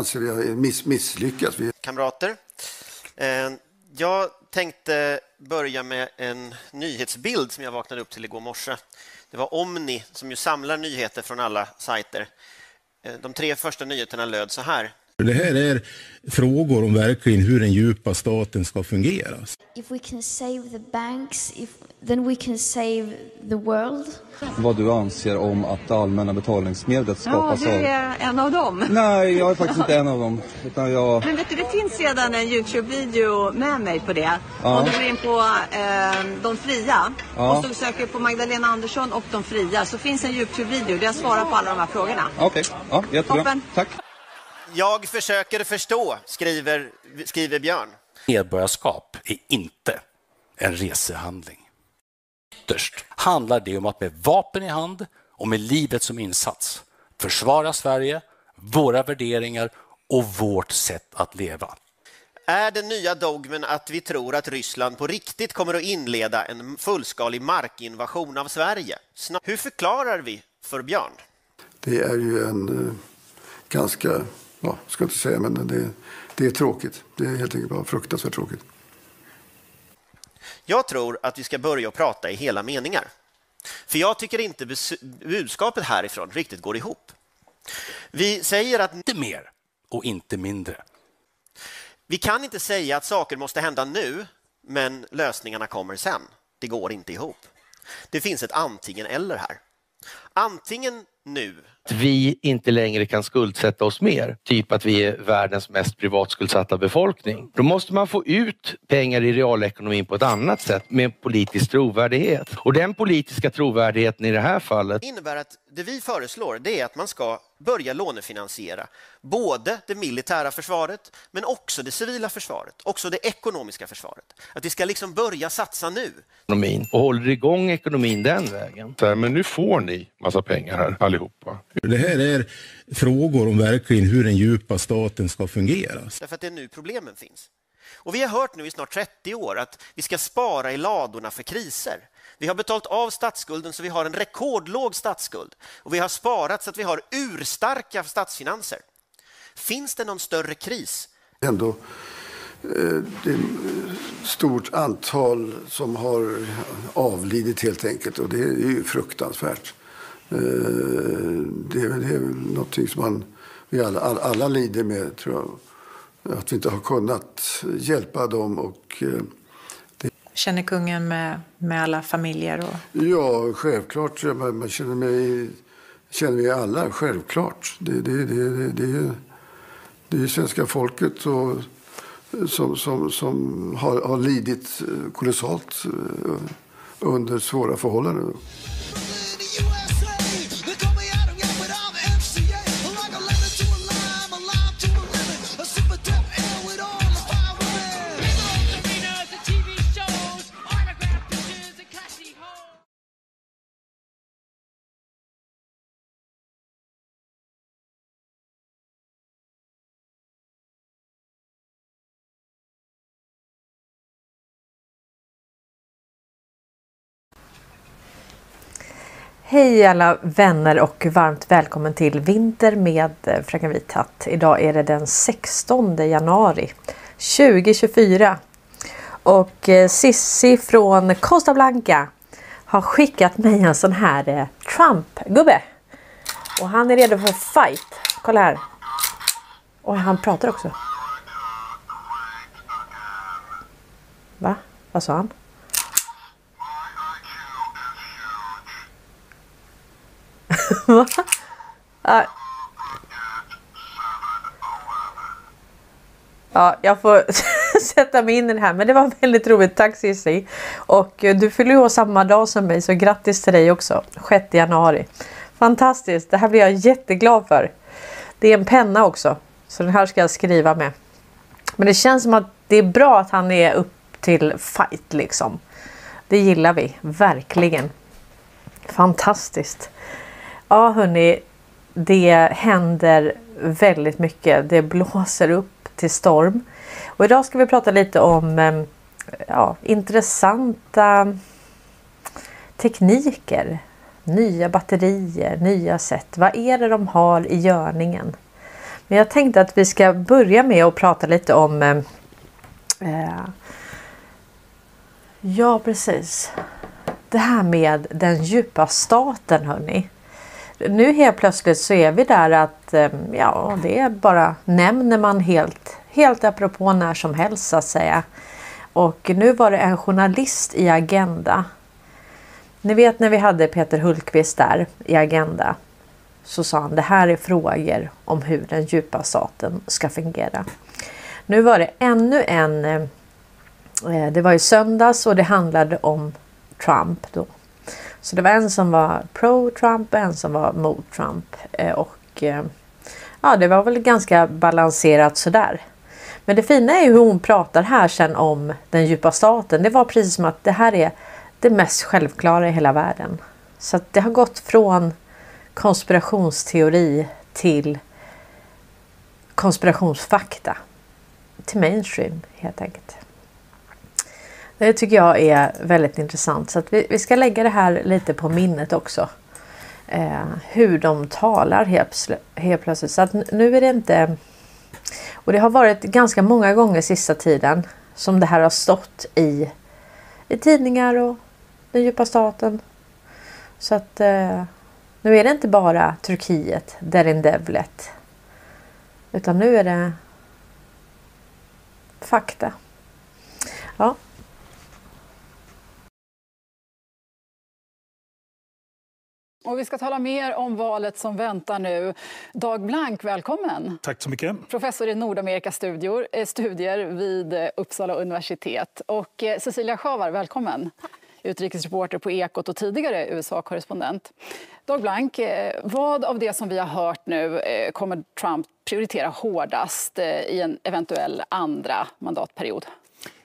anser vi har miss, misslyckats. Vi... Kamrater, eh, jag tänkte börja med en nyhetsbild som jag vaknade upp till igår morse. Det var Omni som ju samlar nyheter från alla sajter. Eh, de tre första nyheterna löd så här. Det här är frågor om verkligen hur den djupa staten ska fungera. If we can save the banks, if, then we can save the world. Vad du anser om att det allmänna betalningsmedlet skapas ja, av... du är en av dem. Nej, jag är faktiskt inte en av dem. Utan jag... Men vet du, det finns redan en Youtube-video med mig på det. Ja. Om du går in på eh, De fria Ja. och så söker på Magdalena Andersson och De fria så finns en Youtube-video där jag svarar på alla de här frågorna. Okej, ja, jättebra. Toppen. Tack. Jag försöker förstå, skriver, skriver Björn. Medborgarskap är inte en resehandling. Ytterst handlar det om att med vapen i hand och med livet som insats försvara Sverige, våra värderingar och vårt sätt att leva. Är den nya dogmen att vi tror att Ryssland på riktigt kommer att inleda en fullskalig markinvasion av Sverige? Hur förklarar vi för Björn? Det är ju en eh, ganska, ja, ska inte säga, men det, det är tråkigt. Det är helt enkelt bara fruktansvärt tråkigt. Jag tror att vi ska börja prata i hela meningar. För jag tycker inte budskapet härifrån riktigt går ihop. Vi säger att Inte mer och inte mindre. vi kan inte säga att saker måste hända nu, men lösningarna kommer sen. Det går inte ihop. Det finns ett antingen eller här. Antingen nu att vi inte längre kan skuldsätta oss mer. Typ att vi är världens mest privatskuldsatta befolkning. Då måste man få ut pengar i realekonomin på ett annat sätt med politisk trovärdighet. Och den politiska trovärdigheten i det här fallet innebär att det vi föreslår det är att man ska börja lånefinansiera både det militära försvaret men också det civila försvaret, också det ekonomiska försvaret. Att vi ska liksom börja satsa nu. ekonomin och håller igång ekonomin den vägen. Men nu får ni massa pengar här allihopa. Det här är frågor om verkligen hur den djupa staten ska fungera. Därför att det är nu problemen finns. Och vi har hört nu i snart 30 år att vi ska spara i ladorna för kriser. Vi har betalt av statsskulden så vi har en rekordlåg statsskuld och vi har sparat så att vi har urstarka statsfinanser. Finns det någon större kris? Ändå eh, det är ett stort antal som har avlidit helt enkelt och det är ju fruktansvärt. Eh, Det är, det är väl någonting som man, vi alla, alla, alla lider med, tror jag. Att vi inte har kunnat hjälpa dem och eh, Känner kungen med, med alla familjer? Och... Ja, självklart. Man, man känner mig känner vi alla, självklart. Det, det, det, det, det, är, det är svenska folket och, som, som, som har, har lidit eh, kolossalt eh, under svåra förhållanden. Hej alla vänner och varmt välkommen till Vinter med eh, Fröken Vithatt. Idag är det den 16 januari 2024. Och eh, Sissi från Costa Blanca har skickat mig en sån här eh, Trump-gubbe. Och han är redo för fight. Kolla här. Och han pratar också. Va? Vad sa han? Jag får sätta mig in i det här. Men det var väldigt roligt. Tack Cissi. Och eh, du fyller ju år samma dag som mig så grattis till dig också. 6 januari. Fantastiskt. Det här blir jag jätteglad för. Det är en penna också. Så den här ska jag skriva med. Men det känns som att det är bra att han är upp till fight liksom. Det gillar vi verkligen. Fantastiskt. Ja hörni, det händer väldigt mycket. Det blåser upp till storm. Och idag ska vi prata lite om ehm, ja, intressanta tekniker. Nya batterier, nya sätt. Vad är det de har i görningen? Men jag tänkte att vi ska börja med att prata lite om ehm, eh, Ja precis. Det här med den djupa staten hörni. Nu helt plötsligt så är vi där att ehm, ja det är bara nämner man helt, helt apropå när som helst så att säga. Och nu var det en journalist i Agenda. Ni vet när vi hade Peter Hultqvist där i Agenda så sa han det här är frågor om hur den djupa staten ska fungera. Nu var det ännu en eh, det var i söndags och det handlade om Trump då. Så det var en som var pro-Trump och en som var mot Trump. Eh, och eh, ja, det var väl ganska balanserat sådär. Men det fina är hur hon pratar här sen om den djupa staten. Det var precis som att det här är det mest självklara i hela världen. Så att det har gått från konspirationsteori till konspirationsfakta. Till mainstream helt enkelt. Det tycker jag är väldigt intressant så att vi, vi ska lägga det här lite på minnet också. Eh, hur de talar helt, helt plötsligt. Så att nu är det inte... Och det har varit ganska många gånger sista tiden som det här har stått i, i tidningar och den djupa staten. Så att eh, nu är det inte bara Turkiet, Derin Devlet. Utan nu är det fakta. Ja. Och vi ska tala mer om valet som väntar nu. Dag Blank, välkommen! Tack så mycket. Professor i Nordamerikastudier eh, studier vid eh, Uppsala universitet. Och eh, Cecilia Schavar, välkommen! Utrikesreporter på Ekot och tidigare USA-korrespondent. Dag Blank, vad av det som vi har hört nu kommer Trump prioritera hårdast i en eventuell andra mandatperiod?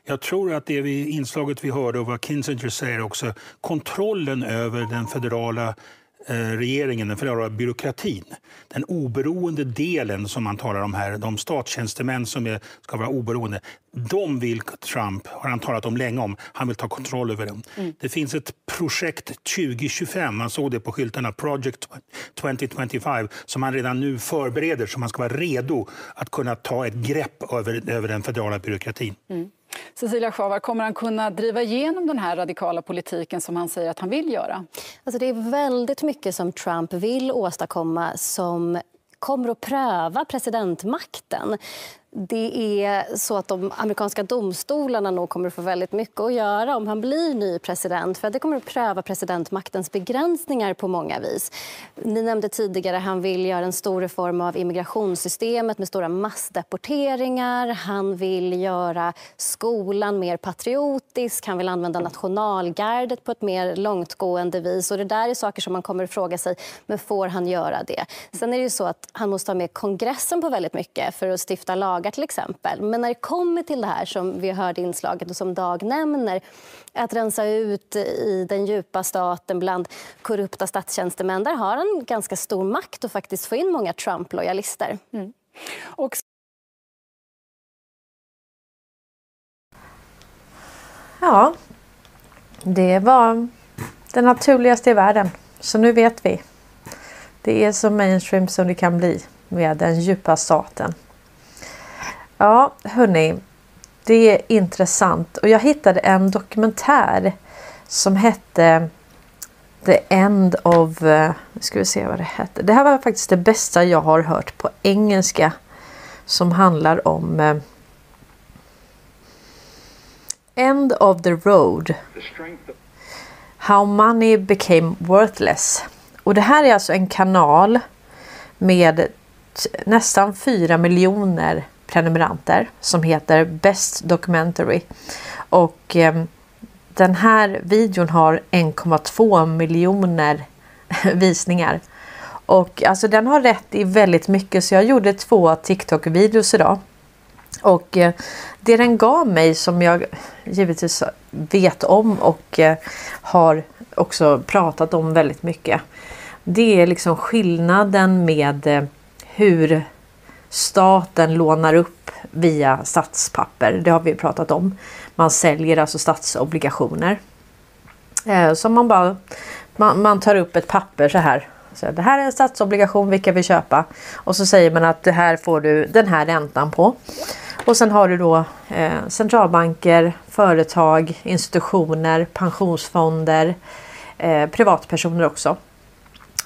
Jag tror att det vi, inslaget vi hörde och vad Kissinger säger också, kontrollen över den federala regeringen, den federala byråkratin. Den oberoende delen som man talar om här, de statstjänstemän som är, ska vara oberoende, de vill Trump, har han talat om länge om, han vill ta kontroll över dem. Mm. Det finns ett projekt 2025, man såg det på skyltarna, Project 2025, som han redan nu förbereder så man ska vara redo att kunna ta ett grepp över, över den federala byråkratin. Mm. Cecilia Schavar, kommer han kunna driva igenom den här radikala politiken som han säger att han vill göra? Alltså det är väldigt mycket som Trump vill åstadkomma som kommer att pröva presidentmakten det är så att de amerikanska domstolarna nog kommer att få väldigt mycket att göra om han blir ny president. För Det kommer att pröva presidentmaktens begränsningar på många vis. Ni nämnde tidigare att han vill göra en stor reform av immigrationssystemet med stora massdeporteringar. Han vill göra skolan mer patriotisk. Han vill använda nationalgardet på ett mer långtgående vis. Och det där är saker som man kommer att fråga sig, men får han göra det? Sen är det ju så att han måste ha med kongressen på väldigt mycket för att stifta lagar lagar till exempel. Men när det kommer till det här som vi hörde inslaget och som Dag nämner, att rensa ut i den djupa staten bland korrupta statstjänstemän, där har han ganska stor makt att faktiskt få in många Trump-lojalister. Mm. Och... Ja, det var det naturligaste i världen. Så nu vet vi. Det är så mainstream som det kan bli med den djupa staten. Ja, hörni. Det är intressant och jag hittade en dokumentär som hette The End of... Nu ska vi se vad det hette. Det här var faktiskt det bästa jag har hört på engelska som handlar om eh, End of the Road. How Money Became Worthless. Och det här är alltså en kanal med nästan 4 miljoner prenumeranter som heter Best Documentary. Och eh, den här videon har 1,2 miljoner visningar. Och alltså den har rätt i väldigt mycket så jag gjorde två TikTok-videos idag. Och eh, det den gav mig som jag givetvis vet om och eh, har också pratat om väldigt mycket. Det är liksom skillnaden med eh, hur Staten lånar upp via statspapper. Det har vi pratat om. Man säljer alltså statsobligationer. Eh, så man bara man, man, tar upp ett papper så här Så det här är en statsobligation, vilka vill köpa? Och så säger man att det här får du den här räntan på. Och sen har du då eh, centralbanker, företag, institutioner, pensionsfonder, eh, privatpersoner också.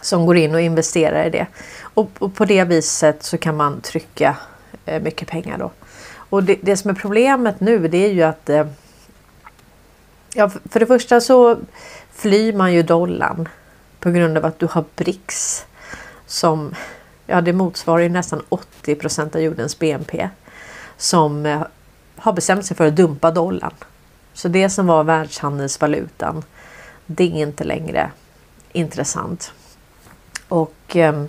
Som går in och investerar i det. Och, och på det viset så kan man trycka eh, mycket pengar då. Och det, det, som är problemet nu det är ju att eh, Ja, för det första så flyr man ju dollarn på grund av att du har BRICS som ja, det motsvarar ju nästan 80 procent av jordens BNP som eh, har bestämt sig för att dumpa dollarn. Så det som var världshandelsvalutan, det är inte längre intressant. Och eh,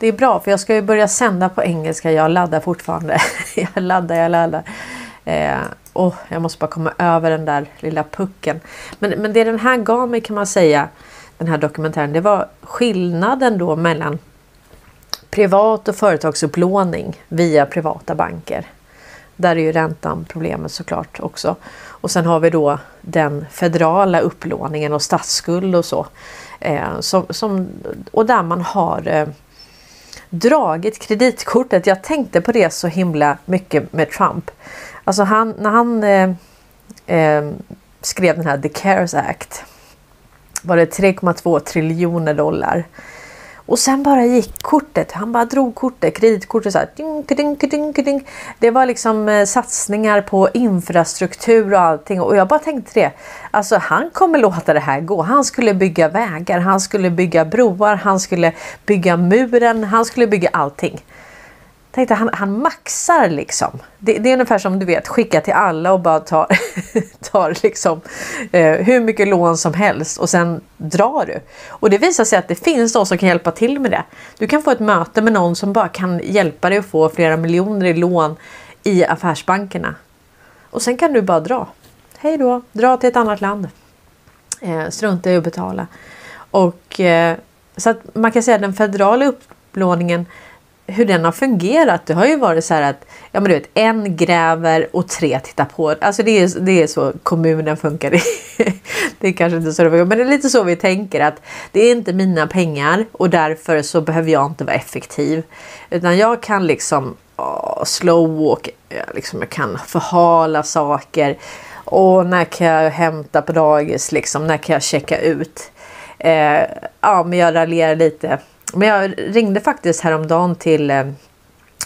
det är bra för jag ska ju börja sända på engelska. Jag laddar fortfarande. jag laddar, jag laddar. Eh, oh, jag måste bara komma över den där lilla pucken. Men, men det den här gav mig kan man säga, den här dokumentären, det var skillnaden då mellan privat och företagsupplåning via privata banker. Där är ju räntan problemet såklart också. Och sen har vi då den federala upplåningen och statsskuld och så. Eh, som, som, och där man har eh, dragit kreditkortet. Jag tänkte på det så himla mycket med Trump. Alltså han, när han eh, eh, skrev den här The CARES Act var det 3,2 triljoner dollar. Och sen bara gick kortet. Han bara drog kortet, kreditkortet så här. Ding, ding, ding, ding. Det var liksom eh, satsningar på infrastruktur och allting. Och jag bara tänkte det. Alltså han kommer låta det här gå. Han skulle bygga vägar, han skulle bygga broar, han skulle bygga muren, han skulle bygga allting tänkte han, han maxar liksom. Det, det, är ungefär som du vet skicka till alla och bara tar, tar liksom, eh, hur mycket lån som helst och sen drar du. Och det visar sig att det finns de som kan hjälpa till med det. Du kan få ett möte med någon som bara kan hjälpa dig att få flera miljoner i lån i affärsbankerna. Och sen kan du bara dra. Hej då, dra till ett annat land. Eh, strunta i att betala. Och eh, så att man kan säga att den federala upplåningen hur den har fungerat. Det har ju varit så här att ja, men du vet, en gräver och tre tittar på. Alltså det är, det är så kommunen funkar. det är kanske inte så det funkar, men det är lite så vi tänker att det är inte mina pengar och därför så behöver jag inte vara effektiv. Utan jag kan liksom oh, slow walk, eh, liksom jag kan förhala saker. Och när kan jag hämta på dagis liksom? När kan jag checka ut? Eh, ja, men jag raljerar lite men jag ringde faktiskt häromdagen till eh,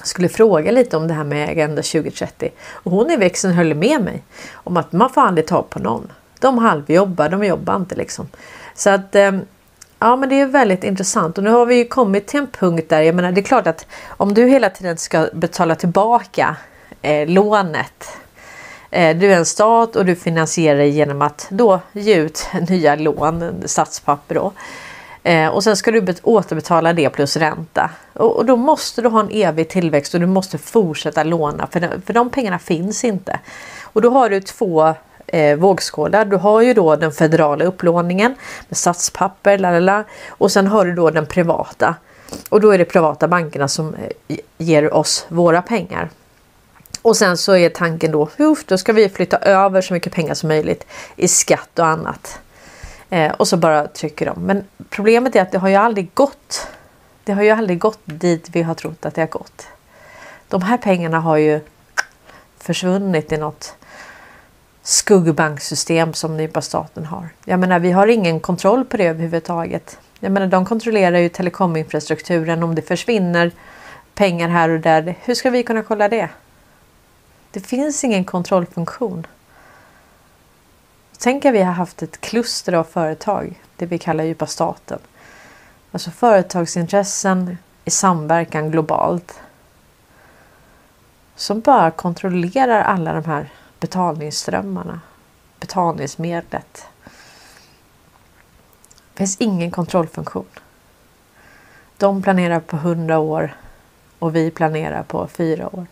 skulle fråga lite om det här med Agenda 2030. Och hon i växeln höll med mig om att man får aldrig ta på någon. De halvjobbar, de jobbar inte liksom. Så att eh, ja, men det är väldigt intressant och nu har vi ju kommit till en punkt där jag menar, det är klart att om du hela tiden ska betala tillbaka eh, lånet eh, du är en stat och du finansierar genom att då ge ut nya lån, statspapper då. Eh, och sen ska du återbetala det plus ränta. Och, och, då måste du ha en evig tillväxt och du måste fortsätta låna för, de, för de pengarna finns inte. Och då har du två eh, vågskålar. Du har ju då den federala upplåningen med statspapper lalala, och sen har du då den privata. Och då är det privata bankerna som eh, ger oss våra pengar. Och sen så är tanken då, uff, då ska vi flytta över så mycket pengar som möjligt i skatt och annat. Eh, och så bara trycker de. Men problemet är att det har ju aldrig gått. Det har ju aldrig gått dit vi har trott att det har gått. De här pengarna har ju försvunnit i något skuggbanksystem som nypa staten har. Jag menar, vi har ingen kontroll på det överhuvudtaget. Jag menar, de kontrollerar ju telekominfrastrukturen. Om det försvinner pengar här och där, hur ska vi kunna kolla det? Det finns ingen kontrollfunktion. Tänk att vi har haft ett kluster av företag, det vi kallar djupa staten. Alltså företagsintressen i samverkan globalt. Som bara kontrollerar alla de här betalningsströmmarna, betalningsmedlet. Det finns ingen kontrollfunktion. De planerar på hundra år och vi planerar på fyra år.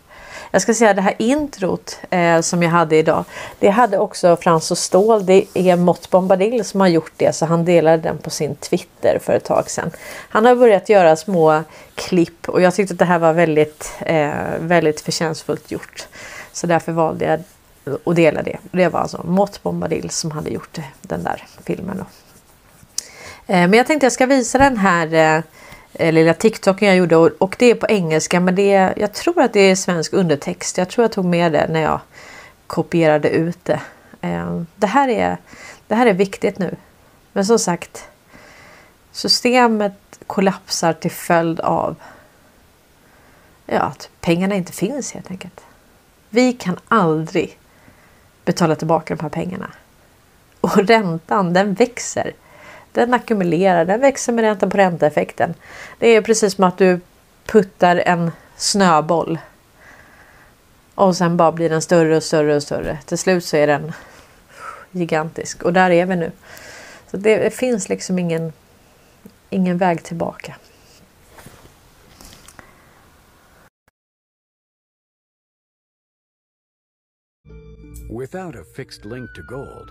Jag ska säga det här introt eh, som jag hade idag. Det hade också Frans och Ståhl. Det är Mott Bombadil som har gjort det så han delade den på sin Twitter för ett tag sedan. Han har börjat göra små klipp och jag tyckte att det här var väldigt, eh, väldigt förtjänstfullt gjort. Så därför valde jag att dela det. Det var alltså Mott Bombadil som hade gjort den där filmen. Då. Eh, men jag tänkte jag ska visa den här eh, Eh, lilla TikToken jag gjorde och, och det är på engelska men det är, jag tror att det är svensk undertext. Jag tror jag tog med det när jag kopierade ut det. Eh, det, här är, det här är viktigt nu. Men som sagt, systemet kollapsar till följd av ja, att pengarna inte finns helt enkelt. Vi kan aldrig betala tillbaka de här pengarna. Och räntan den växer. Den ackumulerar, den växer med ränta på ränta-effekten. Det är precis som att du puttar en snöboll. Och sen bara blir den större och större och större. Till slut så är den gigantisk. Och där är vi nu. Så det finns liksom ingen, ingen väg tillbaka. Without a fixed link to gold,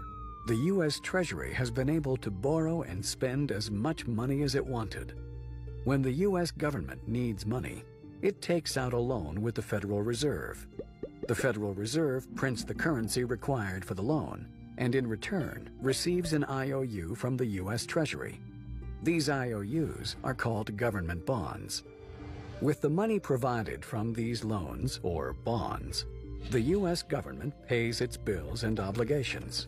the U.S. Treasury has been able to borrow and spend as much money as it wanted. When the U.S. government needs money, it takes out a loan with the Federal Reserve. The Federal Reserve prints the currency required for the loan and in return receives an IOU from the U.S. Treasury. These IOUs are called government bonds. With the money provided from these loans, or bonds, the U.S. government pays its bills and obligations.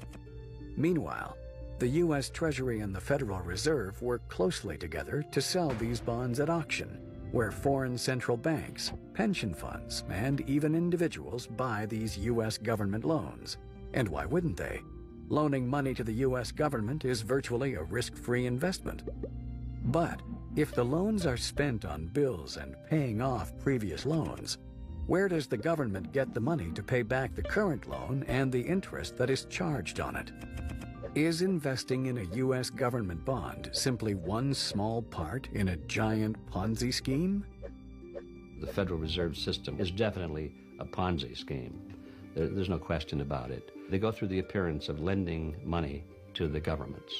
Meanwhile, the U.S. Treasury and the Federal Reserve work closely together to sell these bonds at auction, where foreign central banks, pension funds, and even individuals buy these U.S. government loans. And why wouldn't they? Loaning money to the U.S. government is virtually a risk-free investment. But if the loans are spent on bills and paying off previous loans, where does the government get the money to pay back the current loan and the interest that is charged on it? Is investing in a U.S. government bond simply one small part in a giant Ponzi scheme? The Federal Reserve System is definitely a Ponzi scheme. There, there's no question about it. They go through the appearance of lending money to the governments,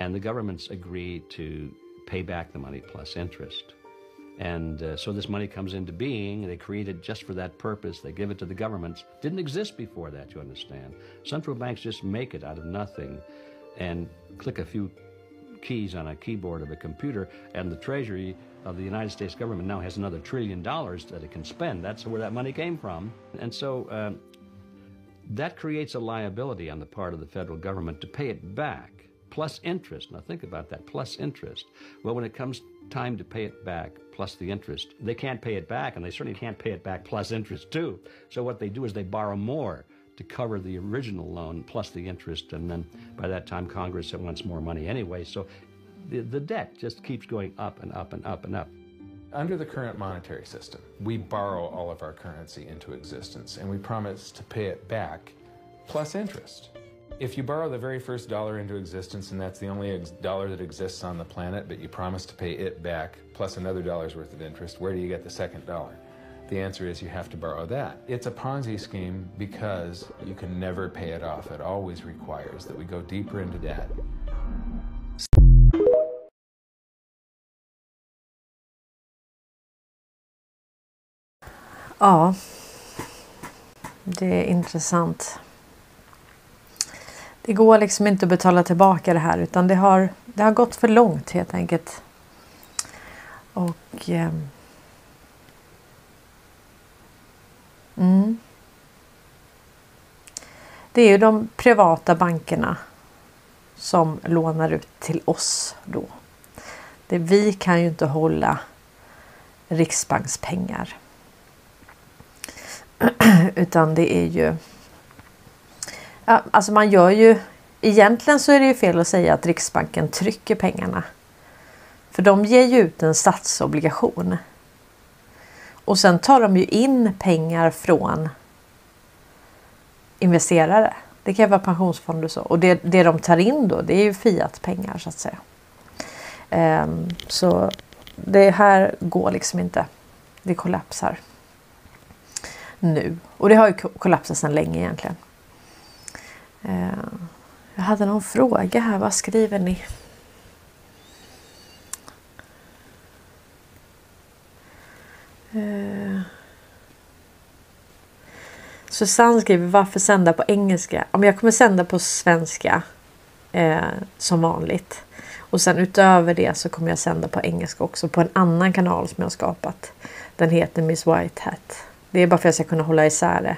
and the governments agree to pay back the money plus interest. And uh, so this money comes into being. They create it just for that purpose. They give it to the governments. Didn't exist before that, you understand. Central banks just make it out of nothing and click a few keys on a keyboard of a computer, and the Treasury of the United States government now has another trillion dollars that it can spend. That's where that money came from. And so um, that creates a liability on the part of the federal government to pay it back, plus interest. Now think about that, plus interest. Well, when it comes time to pay it back, plus the interest, they can't pay it back, and they certainly can't pay it back plus interest too. So what they do is they borrow more to cover the original loan plus the interest, and then by that time Congress wants more money anyway. So the, the debt just keeps going up and up and up and up. Under the current monetary system, we borrow all of our currency into existence and we promise to pay it back plus interest. If you borrow the very first dollar into existence and that's the only dollar that exists on the planet, but you promise to pay it back plus another dollar's worth of interest, where do you get the second dollar? The answer is you have to borrow that. It's a Ponzi scheme because you can never pay it off. It always requires that we go deeper into debt. Ja, det är intressant. Det går liksom inte att betala tillbaka det här utan det har, det har gått för långt helt enkelt. Och... Eh, mm. Det är ju de privata bankerna som lånar ut till oss då. Det, vi kan ju inte hålla riksbankspengar. Utan det är ju... Ja, alltså man gör ju... Egentligen så är det ju fel att säga att Riksbanken trycker pengarna. För de ger ju ut en statsobligation. Och sen tar de ju in pengar från investerare. Det kan vara pensionsfonder och så. Och det, det de tar in då det är ju fiatpengar så att säga. Um, så det här går liksom inte. Det kollapsar nu. Och det har ju kollapsat sedan länge egentligen. Eh, jag hade någon fråga här. Vad skriver ni? Eh, Susanne skriver varför sända på engelska? Om jag kommer sända på svenska eh, som vanligt. Och sen utöver det så kommer jag sända på engelska också på en annan kanal som jag har skapat. Den heter Miss White Hat. Det är bara för att jag ska kunna hålla isär det.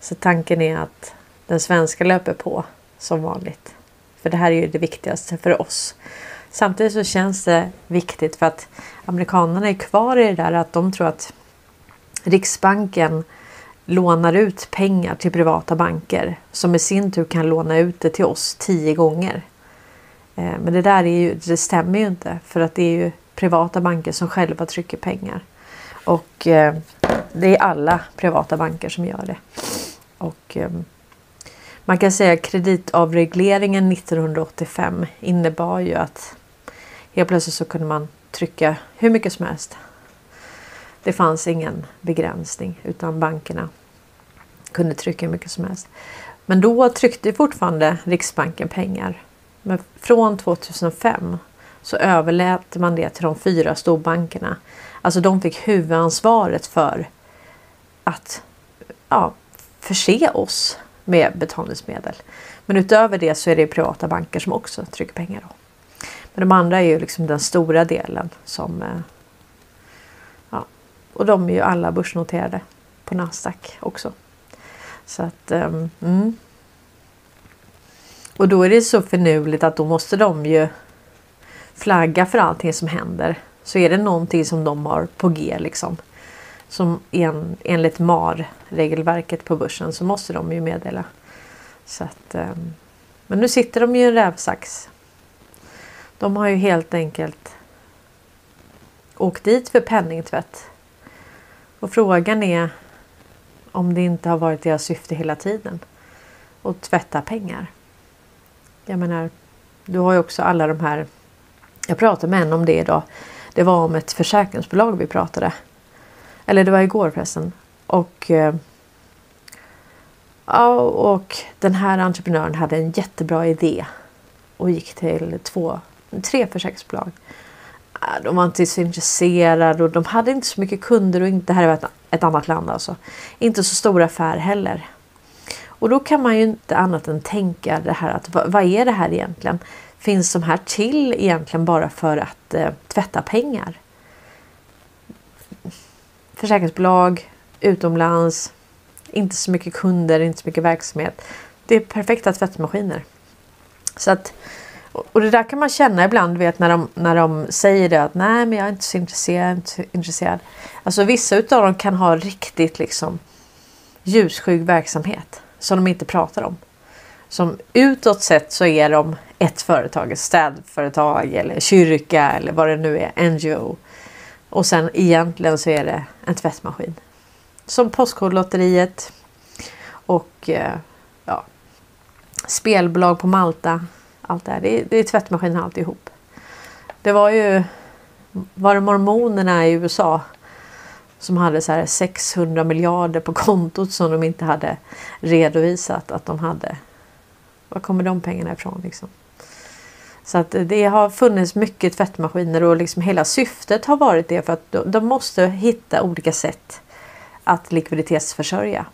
Så tanken är att den svenska löper på som vanligt. För det här är ju det viktigaste för oss. Samtidigt så känns det viktigt för att amerikanerna är kvar i det där att de tror att Riksbanken lånar ut pengar till privata banker som i sin tur kan låna ut det till oss tio gånger. Eh, men det där är ju, det stämmer ju inte för att det är ju privata banker som själva trycker pengar. Och eh, det är alla privata banker som gör det. Och ehm, man kan säga att kreditavregleringen 1985 innebar ju att helt plötsligt så kunde man trycka hur mycket som helst. Det fanns ingen begränsning utan bankerna kunde trycka hur mycket som helst. Men då tryckte fortfarande Riksbanken pengar. Men från 2005 så överlät man det till de fyra storbankerna. Alltså de fick huvudansvaret för att ja, förse oss med betalningsmedel. Men utöver det så är det privata banker som också trycker pengar. Då. Men de andra är ju liksom den stora delen som... Eh, ja, och de är ju alla börsnoterade på Nasdaq också. Så att... Um, mm. Och då är det så förnuligt att då måste de ju flagga för allting som händer. Så är det någonting som de har på G liksom. Som en, enligt MAR-regelverket på börsen så måste de ju meddela. Så att, ehm, men nu sitter de ju i en rävsax. De har ju helt enkelt åkt dit för penningtvätt. Och frågan är om det inte har varit deras syfte hela tiden. Att tvätta pengar. Jag menar, du har ju också alla de här. Jag pratade med en om det idag. Det var om ett försäkringsbolag vi pratade. Eller det var igår förresten. Och, eh, ja, och den här entreprenören hade en jättebra idé. Och gick till två, tre försäkringsbolag. Ah, de var inte så intresserade och de hade inte så mycket kunder och inte, det här var ett, ett annat land alltså. Inte så stor affär heller. Och då kan man ju inte annat än tänka det här att vad, vad är det här egentligen? Finns de här till egentligen bara för att eh, tvätta pengar? Försäkringsbolag, utomlands, inte så mycket kunder, inte så mycket verksamhet. Det är perfekta tvättmaskiner. Så att, och det där kan man känna ibland vet, när, de, när de säger det att nej men jag är inte så intresserad. Inte så intresserad. Alltså vissa utav dem kan ha riktigt liksom ljusskygg verksamhet som de inte pratar om. Som utåt sett så är de ett företag, ett städföretag eller kyrka eller vad det nu är, NGO. Och sen egentligen så är det en tvättmaskin. Som Postkodlotteriet och eh, ja, spelbolag på Malta. Allt det här. Det är, det är tvättmaskin alltihop. Det var ju var det mormonerna i USA som hade så här 600 miljarder på kontot som de inte hade redovisat att de hade. Var kommer de pengarna ifrån liksom? Så att det har funnits mycket tvättmaskiner och liksom hela syftet har varit det för att de måste hitta olika sätt att likviditetsförsörja.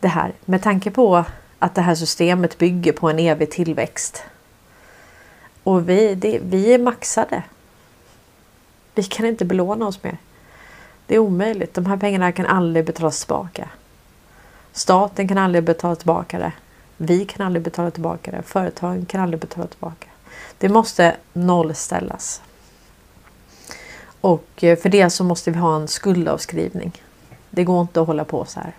Det här med tanke på att det här systemet bygger på en evig tillväxt. Och vi, det, vi är maxade. Vi kan inte belåna oss mer. Det är omöjligt. De här pengarna kan aldrig betalas tillbaka. Staten kan aldrig betala tillbaka det. Vi kan aldrig betala tillbaka det. Företagen kan aldrig betala tillbaka. Det måste nollställas. Och eh, för det så måste vi ha en skuldavskrivning. Det går inte att hålla på så här.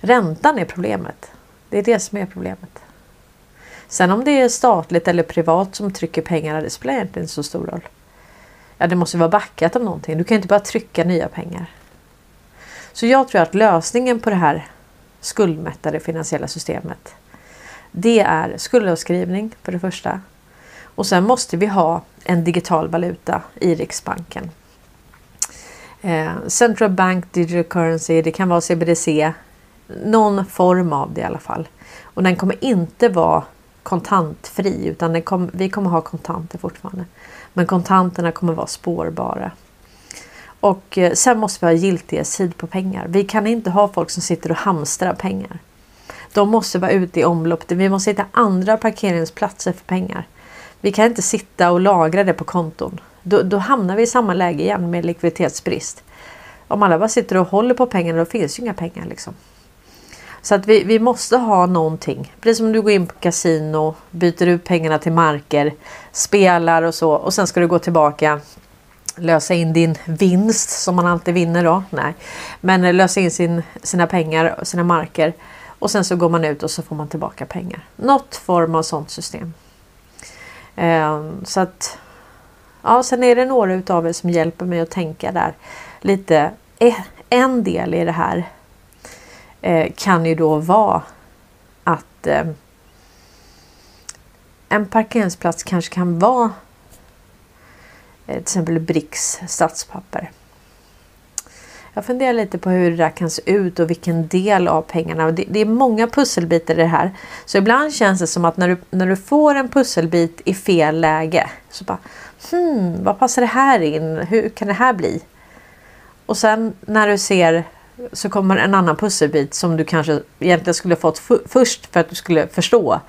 Räntan är problemet. Det är det som är problemet. Sen om det är statligt eller privat som trycker pengarna, det spelar egentligen inte så stor roll. Ja, det måste vara backat av någonting. Du kan inte bara trycka nya pengar. Så jag tror att lösningen på det här skuldmättade finansiella systemet det är skuldavskrivning för det första. Och sen måste vi ha en digital valuta i Riksbanken. Eh, Central Bank Digital Currency, det kan vara CBDC. Någon form av det i alla fall. Och den kommer inte vara kontantfri utan den kom, vi kommer ha kontanter fortfarande. Men kontanterna kommer vara spårbara. Och eh, sen måste vi ha giltighetstid på pengar. Vi kan inte ha folk som sitter och hamstrar pengar. De måste vara ute i omlopp. Vi måste hitta andra parkeringsplatser för pengar. Vi kan inte sitta och lagra det på konton. Då, då hamnar vi i samma läge igen med likviditetsbrist. Om alla bara sitter och håller på pengarna då finns ju inga pengar. Liksom. Så att vi, vi måste ha någonting. Precis som du går in på kasino, byter ut pengarna till marker, spelar och så och sen ska du gå tillbaka lösa in din vinst som man alltid vinner då. Nej, men eh, lösa in sin, sina pengar och sina marker och sen så går man ut och så får man tillbaka pengar. Något form av sånt system. Ehm, så att ja, sen är det några utav er som hjälper mig att tänka där lite. Eh, en del i det här eh, kan ju då vara att eh, en parkeringsplats kanske kan vara till exempel Bricks stadspapper. Jag funderar lite på hur det där kan se ut och vilken del av pengarna. Det, det, är många pusselbitar i det här. Så ibland känns det som att när du, när du får en pusselbit i fel läge så bara hmm, vad passar det här in? Hur kan det här bli? Och sen när du ser så kommer en annan pusselbit som du kanske egentligen skulle fått först för att du skulle förstå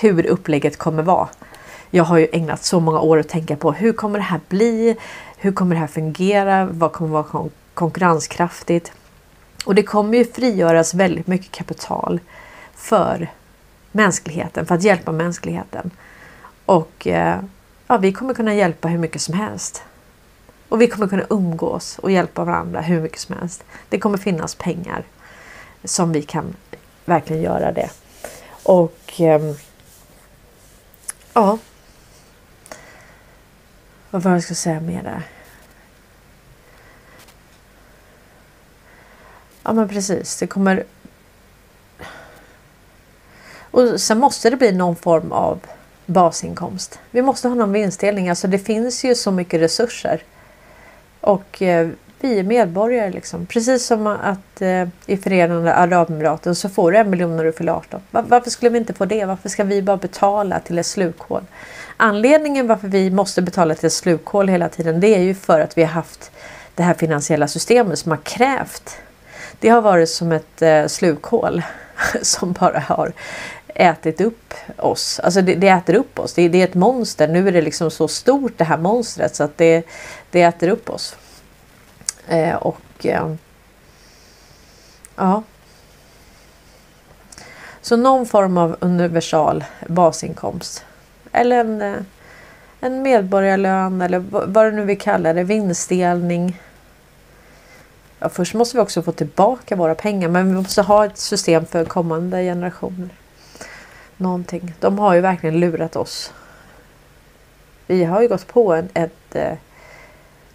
hur upplägget kommer vara. Jag har ju ägnat så många år att tänka på hur kommer det här bli? Hur kommer det här fungera? Vad kommer vara konkurrenskraftigt? Och det kommer ju frigöras väldigt mycket kapital för mänskligheten, för att hjälpa mänskligheten. Och eh, ja, vi kommer kunna hjälpa hur mycket som helst. Och vi kommer kunna umgås och hjälpa varandra hur mycket som helst. Det kommer finnas pengar som vi kan verkligen göra det. Och ehm, ja. Vad var det jag skulle säga mer där? Ja men precis, det kommer... Och sen måste det bli någon form av basinkomst. Vi måste ha någon vinstdelning. Alltså det finns ju så mycket resurser. Och eh, vi är medborgare liksom. Precis som att eh, i Förenade Arabemiraten så får du en miljon när du fyller 18. Var, varför skulle vi inte få det? Varför ska vi bara betala till ett slukhål? Anledningen varför vi måste betala till ett slukhål hela tiden det är ju för att vi har haft det här finansiella systemet som har krävt. Det har varit som ett eh, slukhål som bara har ätit upp oss. Alltså det, det äter upp oss. Det, det, är ett monster. Nu är det liksom så stort det här monstret så att det, det äter upp oss. Eh, och eh, ja. Så någon form av universal basinkomst. Eller en, eh, en medborgarlön eller vad du nu vill kalla det. Vinstdelning. Ja, först måste vi också få tillbaka våra pengar men vi måste ha ett system för kommande generationer någonting. De har ju verkligen lurat oss. Vi har ju gått på en, ett, eh,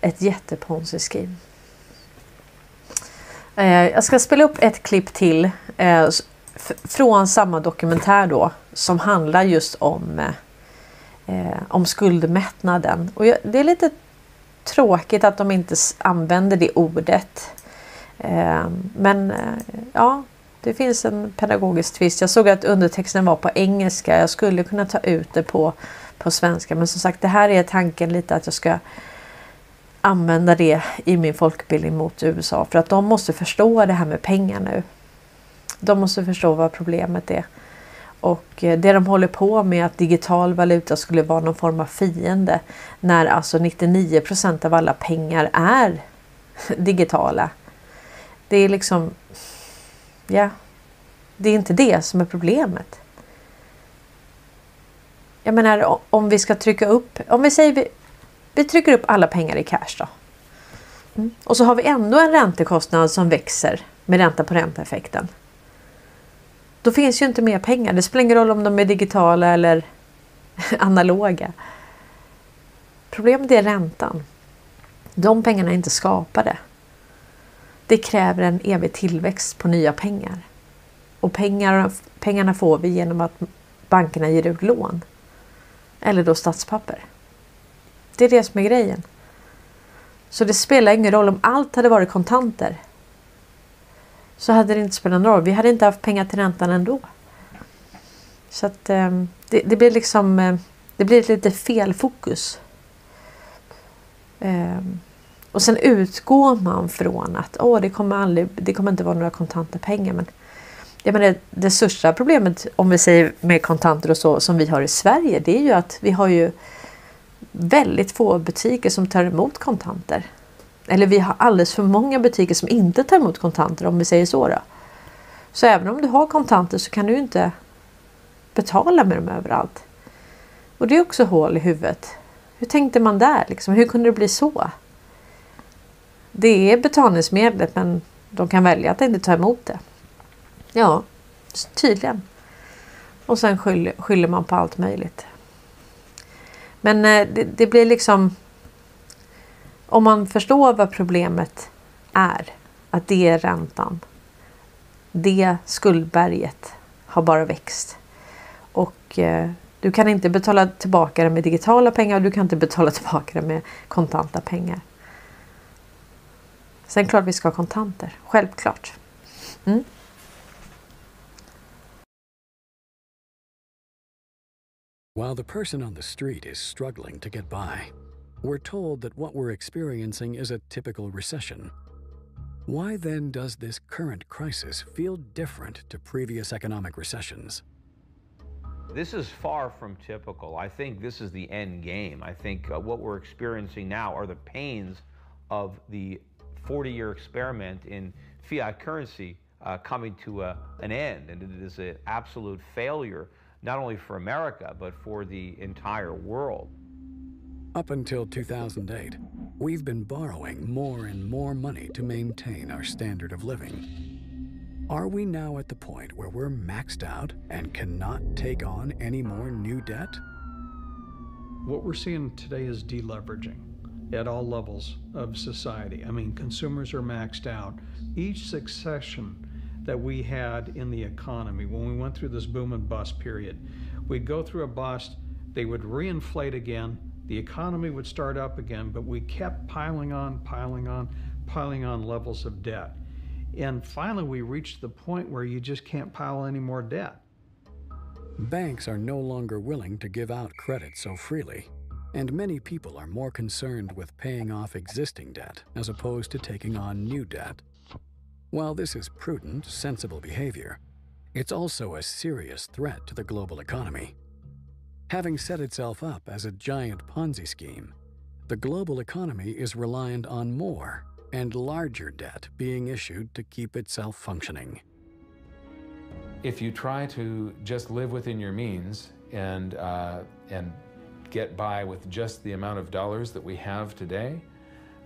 ett jätteponzi scheme. Eh, jag ska spela upp ett klipp till eh, från samma dokumentär då som handlar just om, om skuldmättnaden. Och det är lite tråkigt att de inte använder det ordet. Eh, men eh, ja, det finns en pedagogisk twist. Jag såg att undertexten var på engelska. Jag skulle kunna ta ut det på, på svenska. Men som sagt, det här är tanken lite att jag ska använda det i min folkbildning mot USA. För att de måste förstå det här med pengar nu. De måste förstå vad problemet är. Och eh, det de håller på med att digital valuta skulle vara någon form av fiende. När alltså 99% av alla pengar är digitala. Det är liksom Ja, det är inte det som är problemet. Jag menar om vi ska trycka upp, om vi säger vi, vi trycker upp alla pengar i cash då. Mm. Och så har vi ändå en räntekostnad som växer med ränta på ränta-effekten. Då finns ju inte mer pengar. Det spelar ingen roll om de är digitala eller analoga. Problemet är räntan. De pengarna är inte skapade. Det kräver en evig tillväxt på nya pengar. Och pengar, pengarna får vi genom att bankerna ger ut lån. Eller då statspapper. Det är det som är grejen. Så det spelar ingen roll om allt hade varit kontanter. Så hade det inte spelat någon roll. Vi hade inte haft pengar till räntan ändå. Så att eh, det, det, blir liksom eh, Det blir lite fel fokus. Eh, och sen utgår man från att Åh, det, kommer aldrig, det kommer inte vara några kontanta pengar. Men jag menar, det största problemet om vi säger med kontanter och så som vi har i Sverige det är ju att vi har ju väldigt få butiker som tar emot kontanter. Eller vi har alldeles för många butiker som inte tar emot kontanter om vi säger så. Då. Så även om du har kontanter så kan du inte betala med dem överallt. Och det är också hål i huvudet. Hur tänkte man där? Liksom? Hur kunde det bli så? Det är betalningsmedlet men de kan välja att inte ta emot det. Ja, tydligen. Och sen skyller, skyller man på allt möjligt. Men eh, det, det blir liksom... Om man förstår vad problemet är, att det är räntan. Det skuldberget har bara växt. Och eh, du kan inte betala tillbaka det med digitala pengar och du kan inte betala tillbaka det med kontanta pengar. Sen klart vi ska ha kontanter, självklart. Mm. While the person on the street is struggling to get by, we're told that what we're experiencing is a typical recession. Why then does this current crisis feel different to previous economic recessions? This is far from typical. I think this is the end game. I think uh, what we're experiencing now are the pains of the 40 year experiment in fiat currency uh, coming to a, an end. And it is an absolute failure, not only for America, but for the entire world. Up until 2008, we've been borrowing more and more money to maintain our standard of living. Are we now at the point where we're maxed out and cannot take on any more new debt? What we're seeing today is deleveraging at all levels of society. I mean, consumers are maxed out. Each succession that we had in the economy, when we went through this boom and bust period, we'd go through a bust, they would reinflate again, the economy would start up again, but we kept piling on, piling on, piling on levels of debt. And finally, we reached the point where you just can't pile any more debt. Banks are no longer willing to give out credit so freely, and many people are more concerned with paying off existing debt as opposed to taking on new debt. While this is prudent, sensible behavior, it's also a serious threat to the global economy. Having set itself up as a giant Ponzi scheme, the global economy is reliant on more and larger debt being issued to keep itself functioning. If you try to just live within your means and, uh, and get by with just the amount of dollars that we have today,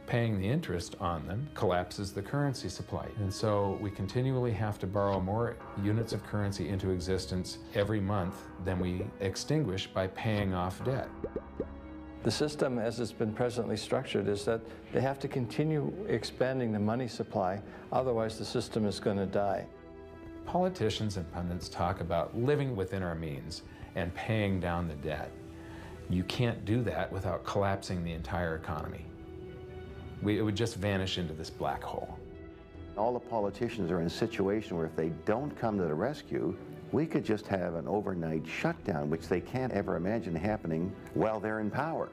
paying the interest on them collapses the currency supply. And so we continually have to borrow more units of currency into existence every month than we extinguish by paying off debt. The system, as it's been presently structured, is that they have to continue expanding the money supply, otherwise, the system is going to die. Politicians and pundits talk about living within our means and paying down the debt. You can't do that without collapsing the entire economy. We, it would just vanish into this black hole. All the politicians are in a situation where if they don't come to the rescue, we could just have an overnight shutdown, which they can't ever imagine happening while they're in power.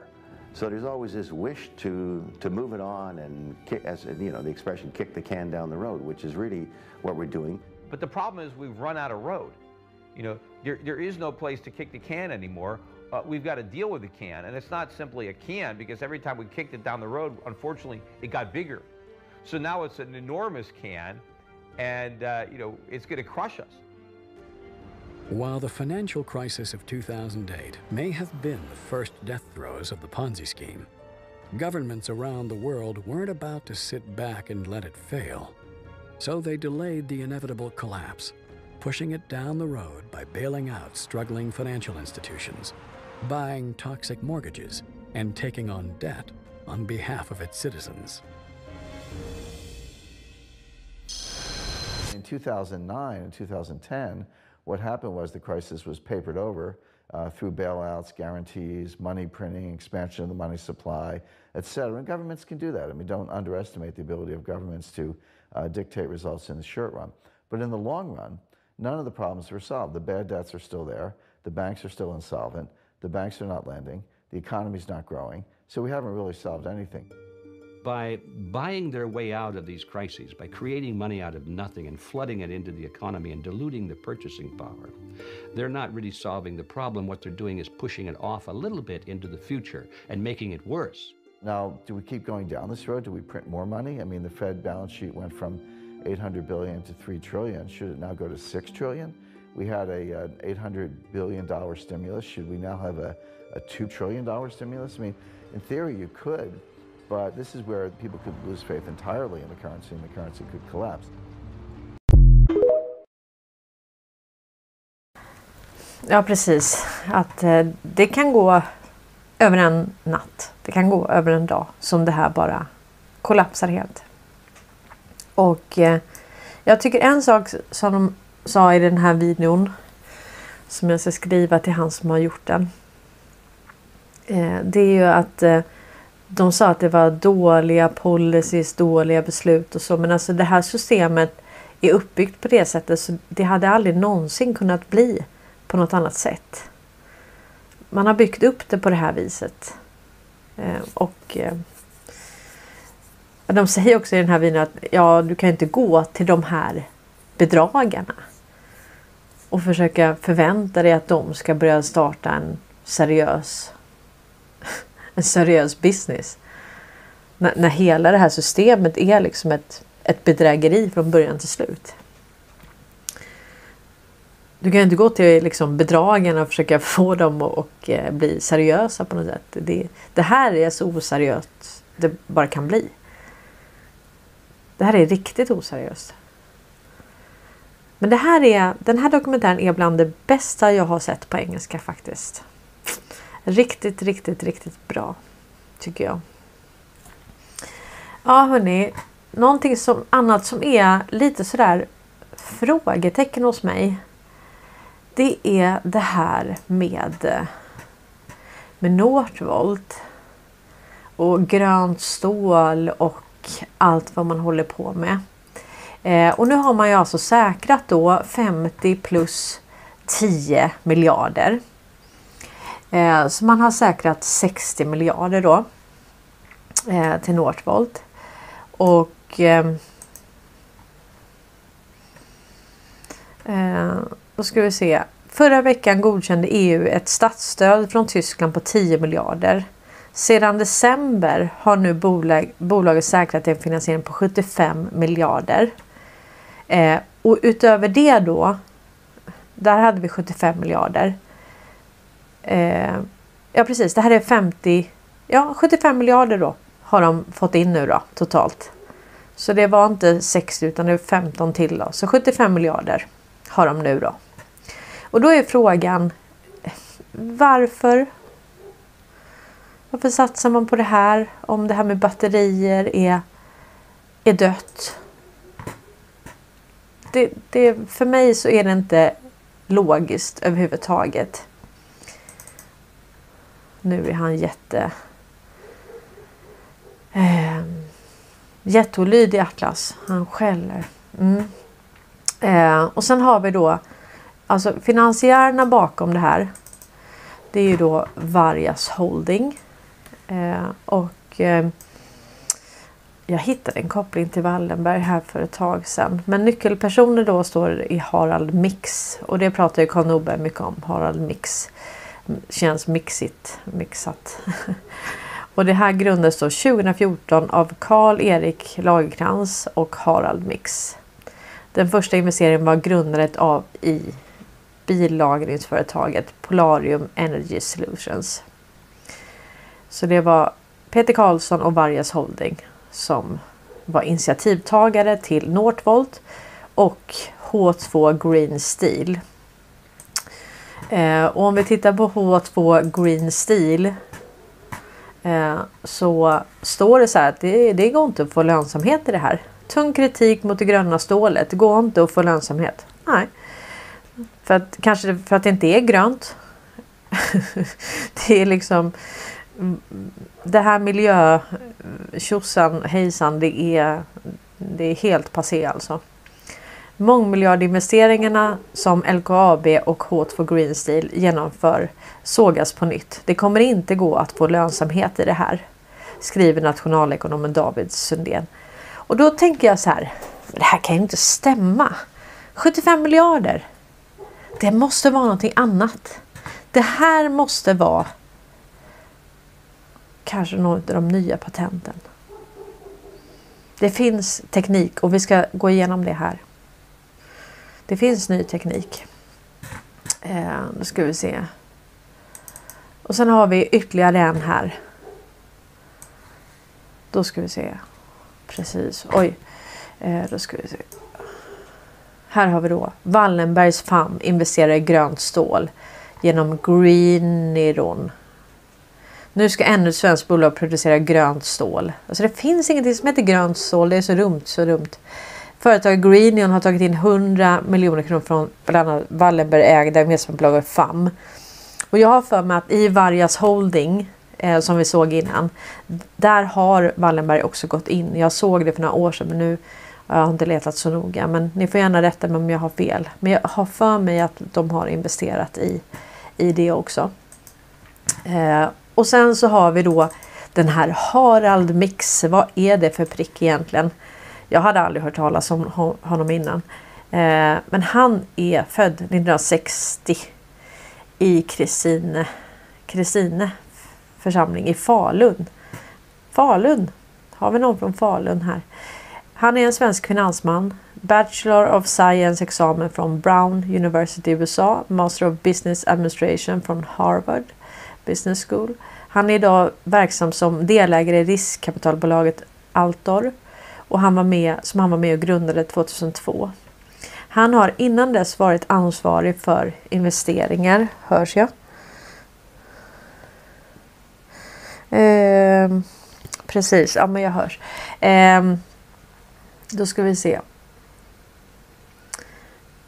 So there's always this wish to, to move it on and, kick, as you know, the expression, kick the can down the road, which is really what we're doing. But the problem is we've run out of road. You know, there, there is no place to kick the can anymore. Uh, we've got to deal with the can, and it's not simply a can because every time we kicked it down the road, unfortunately, it got bigger. So now it's an enormous can, and uh, you know it's going to crush us. While the financial crisis of 2008 may have been the first death throes of the Ponzi scheme, governments around the world weren't about to sit back and let it fail. So they delayed the inevitable collapse, pushing it down the road by bailing out struggling financial institutions, buying toxic mortgages, and taking on debt on behalf of its citizens. In 2009 and 2010, what happened was the crisis was papered over uh, through bailouts, guarantees, money printing, expansion of the money supply, et cetera. And governments can do that. I mean, don't underestimate the ability of governments to uh, dictate results in the short run. But in the long run, none of the problems were solved. The bad debts are still there. The banks are still insolvent. The banks are not lending. The economy's not growing. So we haven't really solved anything. by buying their way out of these crises, by creating money out of nothing and flooding it into the economy and diluting the purchasing power, they're not really solving the problem. What they're doing is pushing it off a little bit into the future and making it worse. Now, do we keep going down this road? Do we print more money? I mean, the Fed balance sheet went from 800 billion to 3 trillion. Should it now go to 6 trillion? We had a, uh, an 800 billion dollar stimulus. Should we now have a, a 2 trillion dollar stimulus? I mean, in theory, you could, but this is where people could lose faith entirely in the currency and the currency could collapse. Ja, precis. Att eh, det kan gå över en natt. Det kan gå över en dag som det här bara kollapsar helt. Och eh, jag tycker en sak som de sa i den här videon som jag ska skriva till han som har gjort den. Eh, det är ju att eh, de sa att det var dåliga policies, dåliga beslut och så. Men alltså det här systemet är uppbyggt på det sättet så det hade aldrig någonsin kunnat bli på något annat sätt. Man har byggt upp det på det här viset. Eh, och de säger också i den här videon att ja, du kan inte gå till de här bedragarna och försöka förvänta dig att de ska börja starta en seriös en seriös business. När, när hela det här systemet är liksom ett, ett bedrägeri från början till slut. Du kan inte gå till liksom bedragarna och försöka få dem att och, eh, bli seriösa på något sätt. Det, det här är så oseriöst det bara kan bli. Det här är riktigt oseriöst. Men det här är, den här dokumentären är bland det bästa jag har sett på engelska faktiskt. Riktigt, riktigt, riktigt bra. Tycker jag. Ja hörni. Någonting som, annat som är lite sådär frågetecken hos mig. Det är det här med, med Northvolt. Och grönt stål och allt vad man håller på med. Eh, och nu har man ju alltså säkrat då 50 plus 10 miljarder. Eh, så man har säkrat 60 miljarder då eh, till Northvolt. Och eh, eh, då ska vi se. Förra veckan godkände EU ett statsstöd från Tyskland på 10 miljarder. Sedan december har nu bolag, bolaget säkrat en finansiering på 75 miljarder. Eh, och utöver det då, där hade vi 75 miljarder. Eh, ja precis, det här är 50, ja 75 miljarder då har de fått in nu då totalt. Så det var inte 60 utan det är 15 till då. Så 75 miljarder har de nu då. Och då är frågan varför? Varför satsar man på det här om det här med batterier är, är dött? Det, det, för mig så är det inte logiskt överhuvudtaget. Nu är han jätte... Eh, jätteolydig Atlas. Han skäller. Mm. Eh, och sen har vi då alltså finansiärerna bakom det här. Det är ju då Vargas Holding. Eh, och eh, jag hittade en koppling till Wallenberg här för ett tag sedan. Men nyckelpersoner då står i Harald Mix och det pratar ju Karl Norberg mycket om. Harald Mix känns mixigt, mixat. och det här grundades då 2014 av Karl-Erik Lagerkrans och Harald Mix. Den första investeringen var grundandet av i billagringsföretaget Polarium Energy Solutions. Så det var Peter Karlsson och Vargas Holding som var initiativtagare till Northvolt och H2 Green Steel. Eh, och om vi tittar på H2 Green Steel eh, så står det så här att det, det går inte att få lönsamhet i det här. Tung kritik mot det gröna stålet. Det går inte att få lönsamhet. Nej. För att, kanske för att det inte är grönt. det är liksom det här miljö tjosan hejsan det är, det är helt passé alltså. Mångmiljardinvesteringarna som LKAB och H2 Green Steel genomför sågas på nytt. Det kommer inte gå att få lönsamhet i det här. skriver nationalekonomen David Sundén. Och då tänker jag så här, det här kan ju inte stämma. 75 miljarder. Det måste vara någonting annat. Det här måste vara kanske något av de nya patenten. Det finns teknik och vi ska gå igenom det här. Det finns ny teknik. Eh, då ska vi se. Och sen har vi ytterligare en här. Då ska vi se. Precis. Oj. Eh, då ska vi se. Här har vi då Wallenbergs FAM investerar i grönt stål genom Greeniron. Nu ska ännu ett svenskt bolag producera grönt stål. Alltså det finns ingenting som heter grönt stål. Det är så dumt, så dumt. Företaget Greenion har tagit in 100 miljoner kronor från bland annat Wallenberg ägda investmentbolaget FAM. Och jag har för mig att i Vargas Holding eh, som vi såg innan. Där har Wallenberg också gått in. Jag såg det för några år sedan men nu jag har inte letat så noga. Men ni får gärna rätta mig om jag har fel. Men jag har för mig att de har investerat i, i det också. Eh, och sen så har vi då den här Harald Mix. Vad är det för prick egentligen? Jag hade aldrig hört talas om honom innan. Eh, men han är född 1960 i Kristine, Kristine församling i Falun. Falun! Har vi någon från Falun här? Han är en svensk finansman. Bachelor of Science examen från Brown University i USA. Master of Business Administration från Harvard Business School. Han är idag verksam som delägare i riskkapitalbolaget Altor och han var med, som han var med och grundade 2002. Han har innan dess varit ansvarig för investeringar, hörs jag? Eh, precis, ja men jag hörs. Eh, då ska vi se.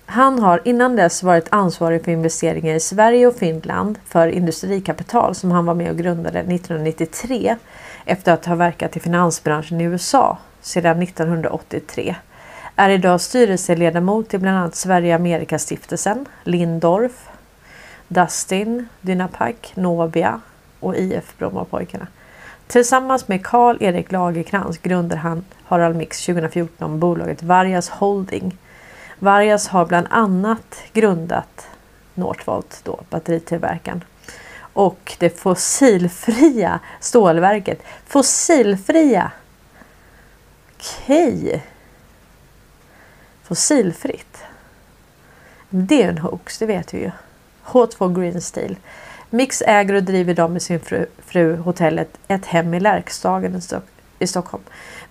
Han har innan dess varit ansvarig för investeringar i Sverige och Finland för Industrikapital som han var med och grundade 1993 efter att ha verkat i finansbranschen i USA sedan 1983. Är idag styrelseledamot i bland annat Sverige-Amerika stiftelsen, Lindorf, Dustin, Dynapac, Novia och IF Brommapojkarna. Tillsammans med Karl-Erik Lagerkrans grundade han Harald Mix 2014 bolaget Vargas Holding. Vargas har bland annat grundat Northvolt, då, batteritillverkaren. Och det fossilfria stålverket. Fossilfria! Okej. Okay. Fossilfritt. Det är en hoax, det vet vi ju. H2 Green Steel. Mix äger och driver idag med sin fru, fru hotellet Ett hem i Lärkstagen i Stockholm.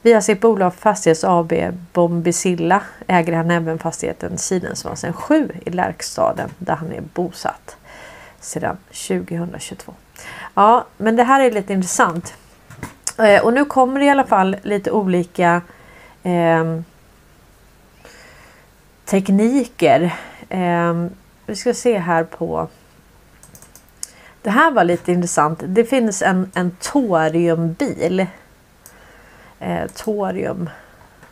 Via sitt bolag Fastighets AB Bombicilla äger han även fastigheten Sidensvasen 7 i Lärkstaden där han är bosatt sedan 2022. Ja, men det här är lite intressant. Eh, och nu kommer det i alla fall lite olika eh, tekniker. Eh, vi ska se här på det här var lite intressant. Det finns en, en toriumbil. Eh, torium.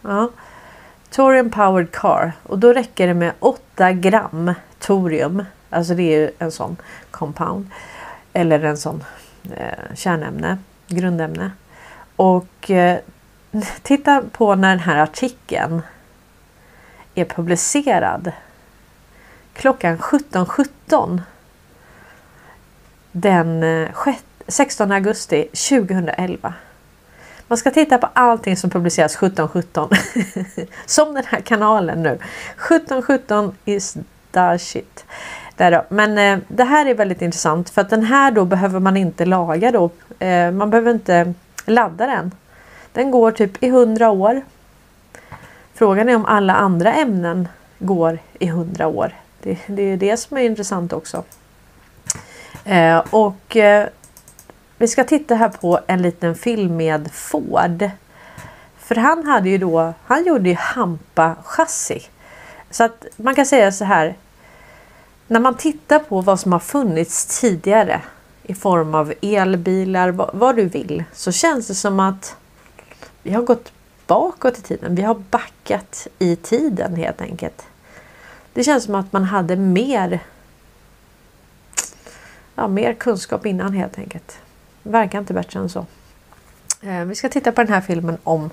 Ja. Torium powered car. Och då räcker det med 8 gram torium. Alltså det är ju en sån compound. Eller en sån eh, kärnämne, grundämne. Och eh, titta på när den här artikeln är publicerad. Klockan 17.17 17 den eh, 16 augusti 2011. Man ska titta på allting som publiceras 1717. som den här kanalen nu. 1717 is the shit. Där Men eh, det här är väldigt intressant för att den här då behöver man inte laga då. Eh, man behöver inte ladda den. Den går typ i 100 år. Frågan är om alla andra ämnen går i 100 år. Det, det är det som är intressant också. Eh, och eh, vi ska titta här på en liten film med Ford. För han hade ju då, han gjorde ju hampa chassi. Så att man kan säga så här. När man tittar på vad som har funnits tidigare i form av elbilar, vad, vad du vill, så känns det som att vi har gått bakåt i tiden. Vi har backat i tiden helt enkelt. Det känns som att man hade mer ja, mer kunskap innan helt enkelt. Verkar inte bättre än så. Eh, vi ska titta på den här filmen om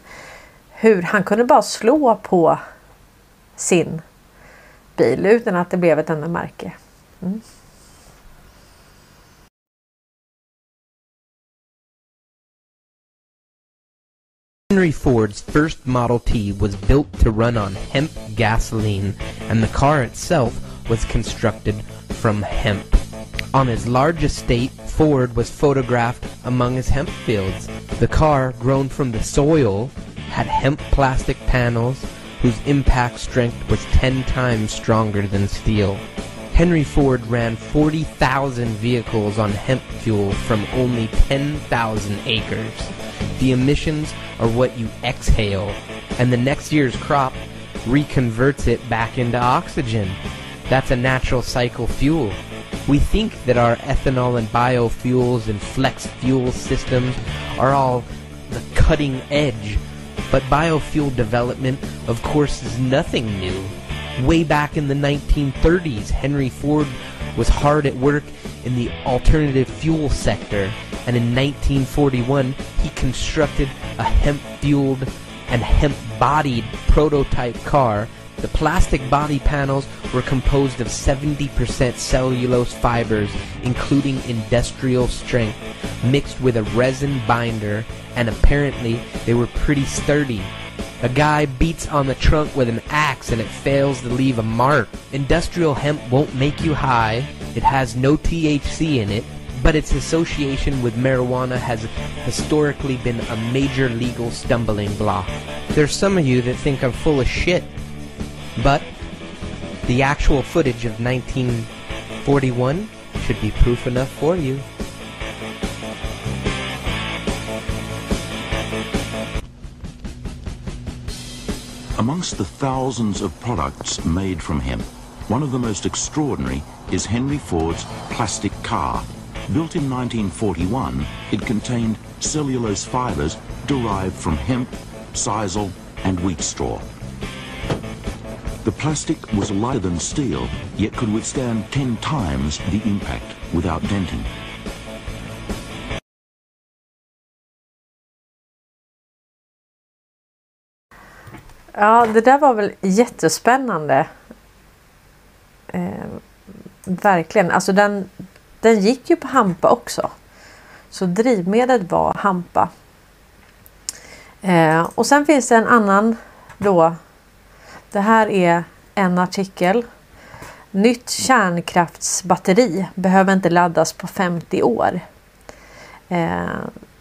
hur han kunde bara slå på sin bil utan att det blev ett enda märke. Mm. Henry Ford's first Model T was built to run on hemp gasoline, and the car itself was constructed from hemp. On his large estate, Ford was photographed among his hemp fields. The car, grown from the soil, had hemp plastic panels whose impact strength was 10 times stronger than steel. Henry Ford ran 40,000 vehicles on hemp fuel from only 10,000 acres. The emissions are what you exhale, and the next year's crop reconverts it back into oxygen. That's a natural cycle fuel. We think that our ethanol and biofuels and flex fuel systems are all the cutting edge, but biofuel development, of course, is nothing new. Way back in the 1930s, Henry Ford was hard at work in the alternative fuel sector, and in 1941 he constructed a hemp-fueled and hemp-bodied prototype car. The plastic body panels were composed of 70% cellulose fibers, including industrial strength, mixed with a resin binder, and apparently they were pretty sturdy. A guy beats on the trunk with an axe and it fails to leave a mark. Industrial hemp won't make you high. It has no THC in it, but its association with marijuana has historically been a major legal stumbling block. There's some of you that think I'm full of shit, but the actual footage of 1941 should be proof enough for you. Amongst the thousands of products made from hemp, one of the most extraordinary is Henry Ford's plastic car. Built in 1941, it contained cellulose fibers derived from hemp, sisal, and wheat straw. The plastic was lighter than steel, yet could withstand 10 times the impact without denting. Ja, det där var väl jättespännande. Eh, verkligen. Alltså den, den gick ju på hampa också. Så drivmedlet var hampa. Eh, och sen finns det en annan då. Det här är en artikel. Nytt kärnkraftsbatteri behöver inte laddas på 50 år. Eh,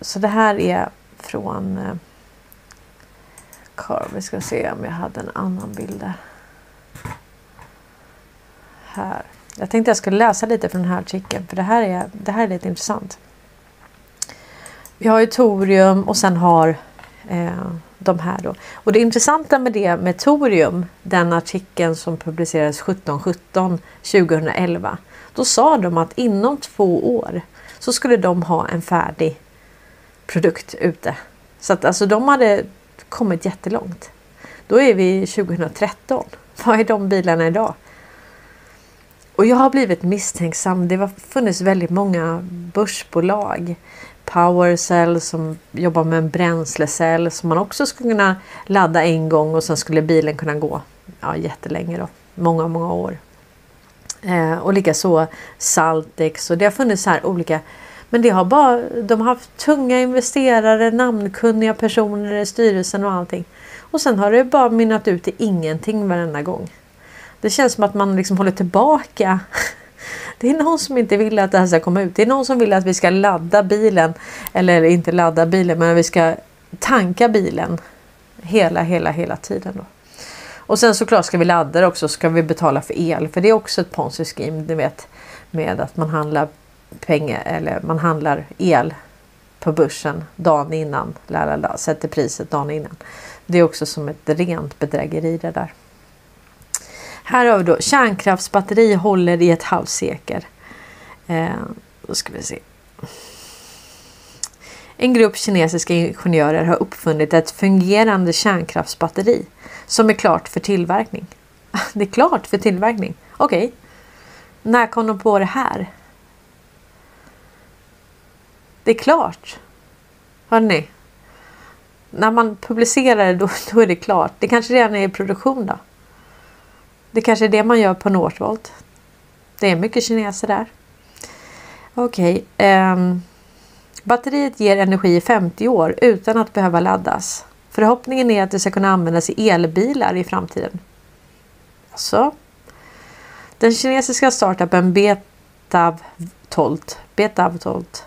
så det här är från eh, Carl. Vi ska se om jag hade en annan bild där. Här. Jag tänkte jag skulle läsa lite från den här artikeln för det här är, det här är lite intressant. Vi har ju torium och sen har eh, de här då. Och det intressanta med det med torium, den artikeln som publicerades 1717 2011. Då sa de att inom två år så skulle de ha en färdig produkt ute. Så att alltså de hade kommit jättelångt. Då är vi 2013. Vad är de bilarna idag? Och jag har blivit misstänksam. Det har funnits väldigt många börsbolag. Powercell som jobbar med en bränslecell som man också skulle kunna ladda en gång och sen skulle bilen kunna gå ja, jättelänge då. Många, många år. Eh, och likaså Saltex och det har funnits så här olika men det har bara, de har haft tunga investerare, namnkunniga personer i styrelsen och allting. Och sen har det bara mynnat ut i ingenting varenda gång. Det känns som att man liksom håller tillbaka. Det är någon som inte vill att det här ska komma ut. Det är någon som vill att vi ska ladda bilen. Eller inte ladda bilen, men vi ska tanka bilen. Hela, hela, hela tiden. Då. Och sen såklart ska vi ladda det också. Ska vi betala för el. För det är också ett ponzi scheme. Ni vet. Med att man handlar pengar eller man handlar el på börsen dagen innan. Lalala, sätter priset dagen innan. Det är också som ett rent bedrägeri det där. Här har vi då kärnkraftsbatteri håller i ett halvsekel. Eh, då ska vi se. En grupp kinesiska ingenjörer har uppfunnit ett fungerande kärnkraftsbatteri som är klart för tillverkning. Det är klart för tillverkning. Okej. Okay. När kom de på det här? Det är klart. Hörrni, När man publicerar det då, då är det klart. Det kanske redan är i produktion då. Det kanske är det man gör på Northvolt. Det är mycket kineser där. Okej. Okay, um, batteriet ger energi i 50 år utan att behöva laddas. Förhoppningen är att det ska kunna användas i elbilar i framtiden. Så. Den kinesiska startupen Betavtolt, Betavtolt,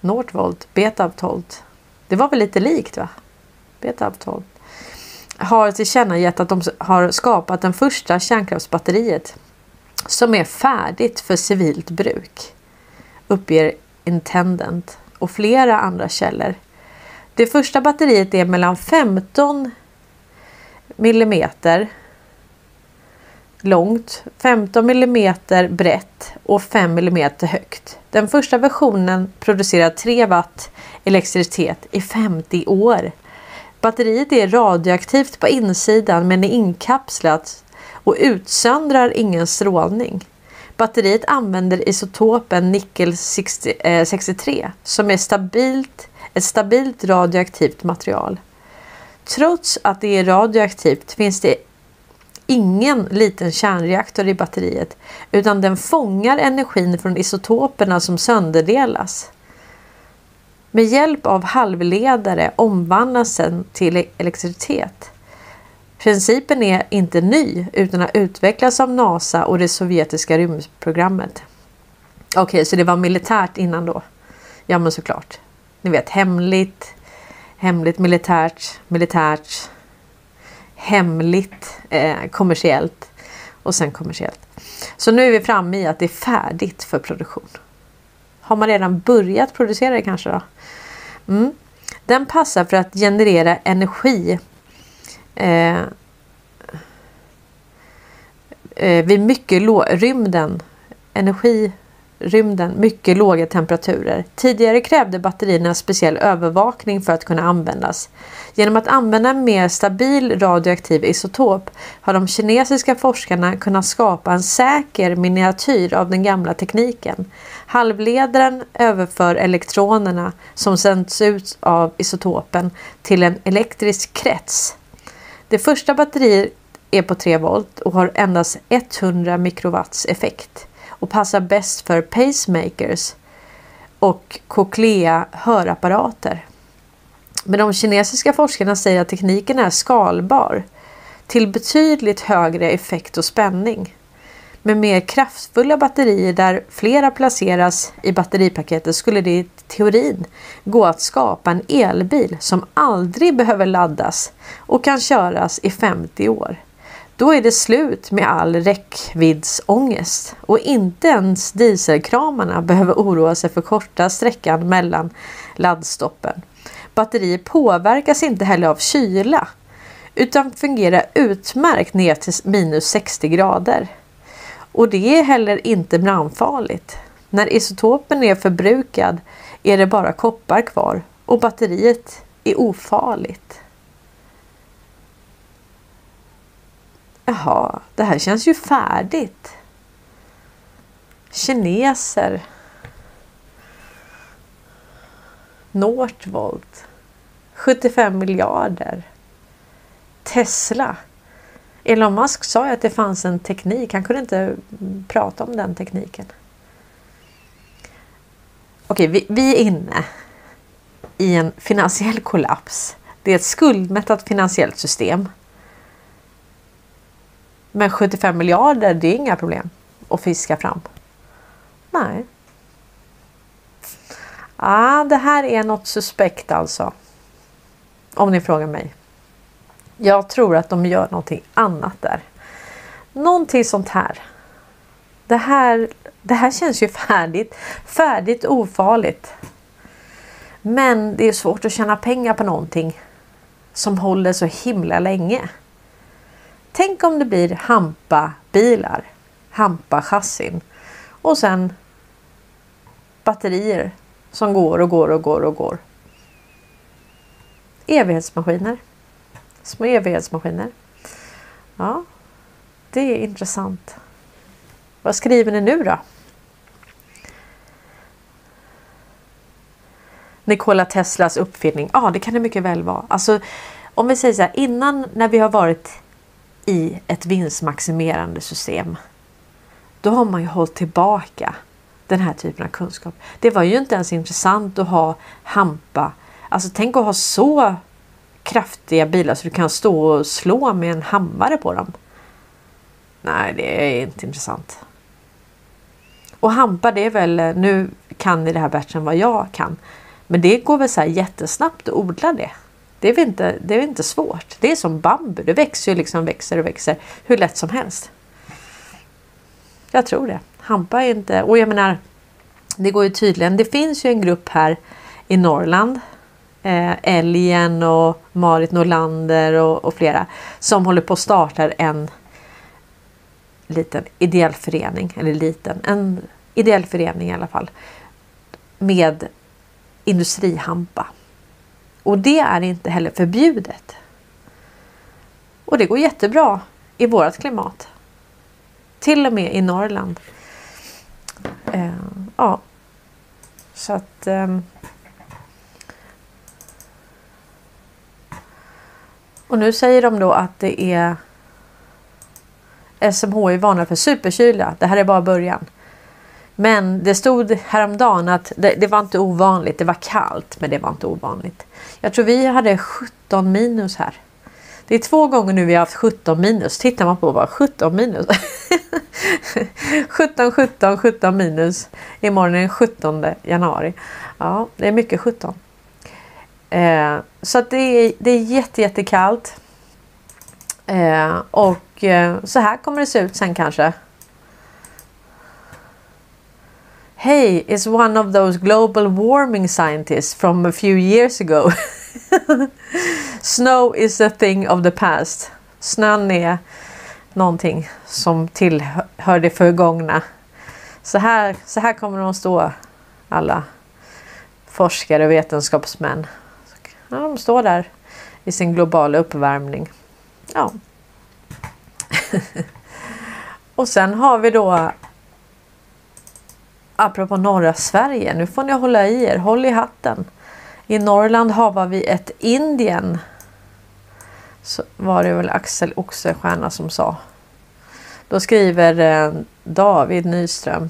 Northvolt, Betavtolt. Det var väl lite likt va? Betavtolt har tillkännagett att de har skapat den första kärnkraftsbatteriet som är färdigt för civilt bruk, uppger Intendent och flera andra källor. Det första batteriet är mellan 15 millimeter långt, 15 millimeter brett och 5 millimeter högt. Den första versionen producerar 3 watt elektricitet i 50 år. Batteriet är radioaktivt på insidan men är inkapslat och utsöndrar ingen strålning. Batteriet använder isotopen nickel 60, 63 eh, som är stabilt, ett stabilt radioaktivt material. Trots att det är radioaktivt finns det ingen liten kärnreaktor i batteriet utan den fångar energin från isotoperna som sönderdelas. Med hjälp av halvledare omvandlas den till elektricitet. Principen är inte ny utan har utvecklats av NASA och det sovjetiska rymdprogrammet. Okej, okay, så det var militärt innan då? Ja, men såklart. Ni vet hemligt, hemligt militärt, militärt, hemligt, eh, kommersiellt och sen kommersiellt. Så nu är vi framme i att det är färdigt för produktion. Har man redan börjat producera det kanske då? Mm. Den passar för att generera energi eh, eh, vid mycket rymden, energi rymden mycket låga temperaturer. Tidigare krävde batterierna speciell övervakning för att kunna användas. Genom att använda en mer stabil radioaktiv isotop har de kinesiska forskarna kunnat skapa en säker miniatyr av den gamla tekniken. Halvledaren överför elektronerna som sänds ut av isotopen till en elektrisk krets. Det första batteriet är på 3 volt och har endast 100 mikrowatts effekt och passar bäst för pacemakers och cochlea hörapparater. Men de kinesiska forskarna säger att tekniken är skalbar till betydligt högre effekt och spänning. Med mer kraftfulla batterier där flera placeras i batteripaketet skulle det i teorin gå att skapa en elbil som aldrig behöver laddas och kan köras i 50 år. Då är det slut med all räckviddsångest och inte ens dieselkramarna behöver oroa sig för korta sträckan mellan laddstoppen. Batteriet påverkas inte heller av kyla utan fungerar utmärkt ner till minus 60 grader. Och det är heller inte brandfarligt. När isotopen är förbrukad är det bara koppar kvar och batteriet är ofarligt. Jaha, det här känns ju färdigt. Kineser. Northvolt. 75 miljarder. Tesla. Elon Musk sa ju att det fanns en teknik. Han kunde inte prata om den tekniken. Okej, vi, vi är inne i en finansiell kollaps. Det är ett skuldmättat finansiellt system. Men 75 miljarder, det är inga problem att fiska fram. Nej. Ah, det här är något suspekt alltså. Om ni frågar mig. Jag tror att de gör någonting annat där. Någonting sånt här. Det här, det här känns ju färdigt. Färdigt ofarligt. Men det är svårt att tjäna pengar på någonting som håller så himla länge. Tänk om det blir Hampa-bilar, Hampa-chassin och sen batterier som går och går och går och går. Evighetsmaskiner. Små evighetsmaskiner. Ja, det är intressant. Vad skriver ni nu då? Nikola Teslas uppfinning. Ja, det kan det mycket väl vara. Alltså, om vi säger så här, innan när vi har varit i ett vinstmaximerande system. Då har man ju hållit tillbaka den här typen av kunskap. Det var ju inte ens intressant att ha hampa. Alltså tänk att ha så kraftiga bilar så du kan stå och slå med en hammare på dem. Nej, det är inte intressant. Och hampa det är väl, nu kan ni det här bättre än vad jag kan. Men det går väl så här jättesnabbt att odla det. Det är, väl inte, det är inte svårt. Det är som bambu. Det växer ju liksom växer och växer hur lätt som helst. Jag tror det. Hampa är inte... Och jag menar, det går ju tydligen. Det finns ju en grupp här i Norrland. Eh, Älgen och Marit Norlander och, och flera som håller på att starta en liten ideell förening, eller liten, en ideell förening i alla fall, med industrihampa. Och det är inte heller förbjudet. Och det går jättebra i vårt klimat. Till och med i Norrland. Eh, ja. Så att... Eh, och nu säger de då att det är SMHI varnar för superkyla. Det här är bara början. Men det stod häromdagen att det, det, var inte ovanligt. Det var kallt, men det var inte ovanligt. Jag tror vi hade 17 minus här. Det är två gånger nu vi har haft 17 minus. Tittar man på vad 17 minus. 17, 17, 17 minus. Imorgon är den 17 januari. Ja, det är mycket 17. Eh, så att det är, det är jätte, jättekallt. Eh, och eh, så här kommer det se ut sen kanske. Hey, is one of those global warming scientists from a few years ago. Snow is a thing of the past. Snön är någonting som tillhör det förgångna. Så här, så här kommer de att stå alla forskare och vetenskapsmän. Ja, de står där i sin globala uppvärmning. Ja. och sen har vi då apropå norra Sverige, nu får ni hålla i er, håll i hatten. I Norrland har vi ett Indien. Så var det väl Axel Oxenstierna som sa. Då skriver eh, David Nyström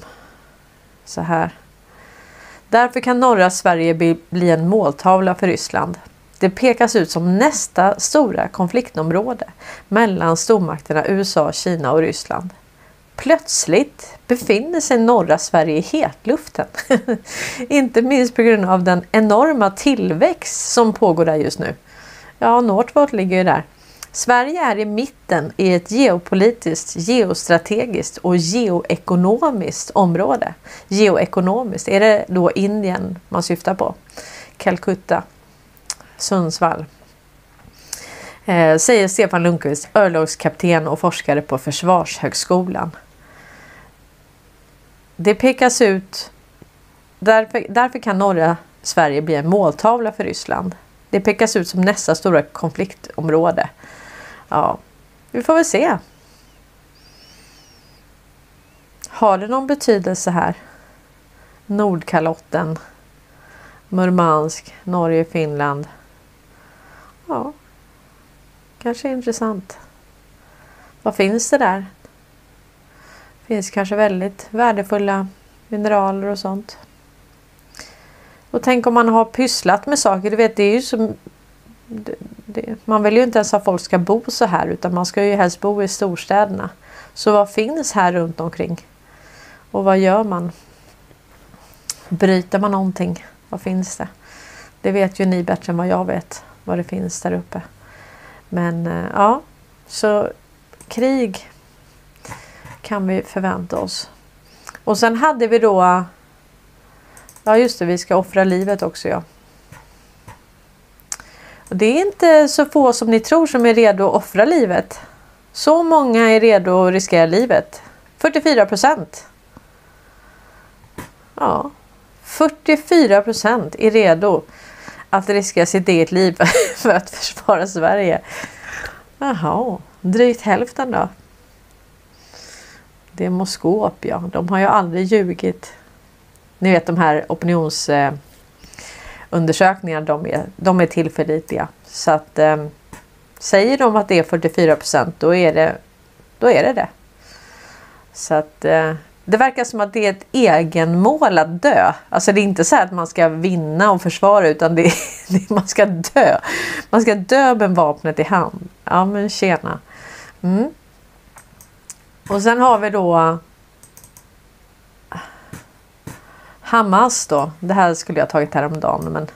så här. Därför kan norra Sverige bli en måltavla för Ryssland. Det pekas ut som nästa stora konfliktområde mellan stormakterna USA, Kina och Ryssland. Plötsligt befinner sig norra Sverige i hetluften. Inte minst på grund av den enorma tillväxt som pågår där just nu. Ja, Northvolt ligger ju där. Sverige är i mitten i ett geopolitiskt, geostrategiskt och geoekonomiskt område. Geoekonomiskt, är det då Indien man syftar på? Calcutta, Sundsvall. Eh, säger Stefan Lundqvist, örlogskapten och forskare på Försvarshögskolan. Det pekas ut, därför, därför kan norra Sverige bli en måltavla för Ryssland. Det pekas ut som nästa stora konfliktområde. Ja, vi får väl se. Har det någon betydelse här? Nordkalotten, Murmansk, Norge, Finland. Ja, kanske intressant. Vad finns det där? Finns kanske väldigt värdefulla mineraler och sånt. Och tänk om man har pysslat med saker. Du vet, det är ju som... Det, det, man vill ju inte ens att folk ska bo så här utan man ska ju helst bo i storstäderna. Så vad finns här runt omkring? Och vad gör man? Bryter man någonting? Vad finns det? Det vet ju ni bättre än vad jag vet vad det finns där uppe. Men eh, ja, så krig kan vi förvänta oss. Och sen hade vi då... Ja just det, vi ska offra livet också ja. Och det är inte så få som ni tror som är redo att offra livet. Så många är redo att riskera livet. 44 procent. Ja, 44 procent är redo att riskera sitt eget liv för att försvara Sverige. Jaha, drygt hälften då. Demoskop, ja. De har ju aldrig ljugit. Ni vet de här opinionsundersökningarna, eh, de är, de är tillförlitliga. Så att eh, säger de att det är 44 procent då är det då är det det. Så att eh, det verkar som att det är ett egenmål att dö. Alltså det är inte så att man ska vinna och försvara utan det är, man ska dö. Man ska dö med vapnet i hand. Ja men tjena. Mm. Och sen har vi då Hamas då. Det här skulle jag tagit häromdagen men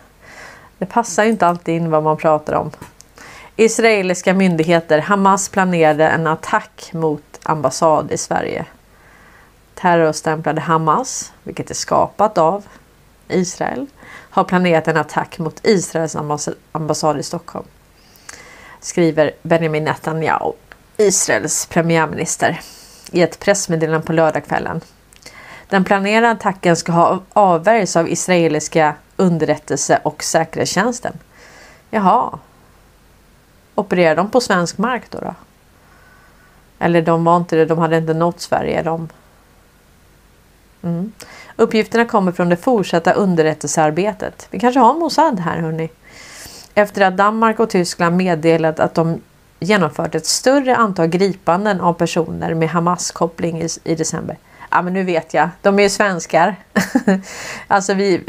det passar inte alltid in vad man pratar om. Israeliska myndigheter. Hamas planerade en attack mot ambassad i Sverige. Terrorstämplade Hamas, vilket är skapat av Israel, har planerat en attack mot Israels ambassad i Stockholm. Skriver Benjamin Netanyahu, Israels premiärminister, i ett pressmeddelande på lördagskvällen. Den planerade attacken ska ha avvärjts av israeliska underrättelse och säkerhetstjänsten. Jaha. Opererar de på svensk mark då? då? Eller de var inte det, de hade inte nått Sverige. De... Mm. Uppgifterna kommer från det fortsatta underrättelsearbetet. Vi kanske har Mossad här hörni. Efter att Danmark och Tyskland meddelat att de genomfört ett större antal gripanden av personer med Hamas-koppling i, i december. Ja men nu vet jag, de är ju svenskar. alltså vi,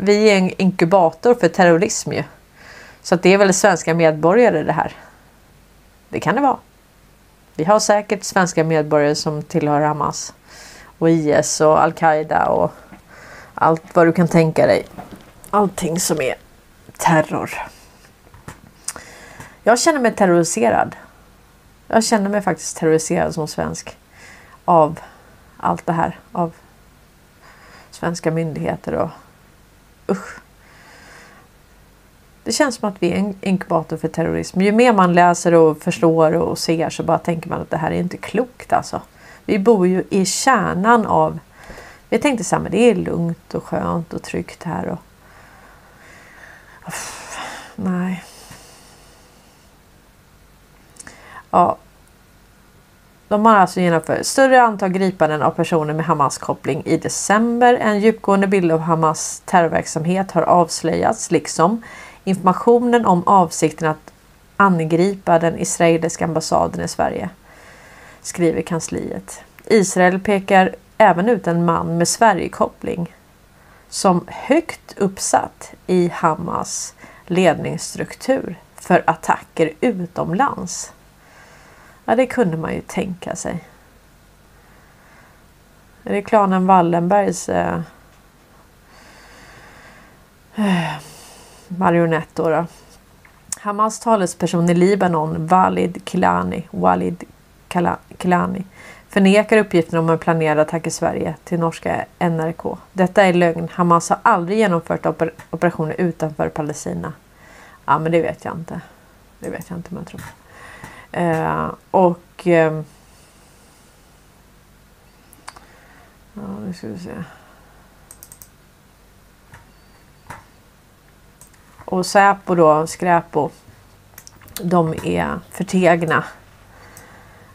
vi är en inkubator för terrorism ju. Så det är väl svenska medborgare det här. Det kan det vara. Vi har säkert svenska medborgare som tillhör Hamas och IS och Al-Qaida och allt vad du kan tänka dig. Allting som är terror. Jag känner mig terroriserad. Jag känner mig faktiskt terroriserad som svensk av allt det här. Av svenska myndigheter och usch. Det känns som att vi är en inkubator för terrorism. Ju mer man läser och förstår och ser så bara tänker man att det här är inte klokt alltså. Vi bor ju i kärnan av... Vi tänkte så här, men det är lugnt och skönt och tryggt här. Och... Uff, nej. Ja. De har alltså genomfört större antal gripanden av personer med Hamas-koppling i december. En djupgående bild av Hamas terrorverksamhet har avslöjats liksom informationen om avsikten att angripa den israeliska ambassaden i Sverige, skriver kansliet. Israel pekar även ut en man med Sverigekoppling som högt uppsatt i Hamas ledningsstruktur för attacker utomlands. Ja, det kunde man ju tänka sig. Är det klanen Wallenbergs eh, eh marionett då, då. Hamas talesperson i Libanon, Walid Kilani, Walid Kilani förnekar uppgiften om en planerad attack i Sverige till norska NRK. Detta är lögn. Hamas har aldrig genomfört oper operationer utanför Palestina. Ja, men det vet jag inte. Det vet jag inte om jag tror. Eh, och... Eh, ja, nu ska vi se. Och Säpo då, Skräpo, de är förtegna.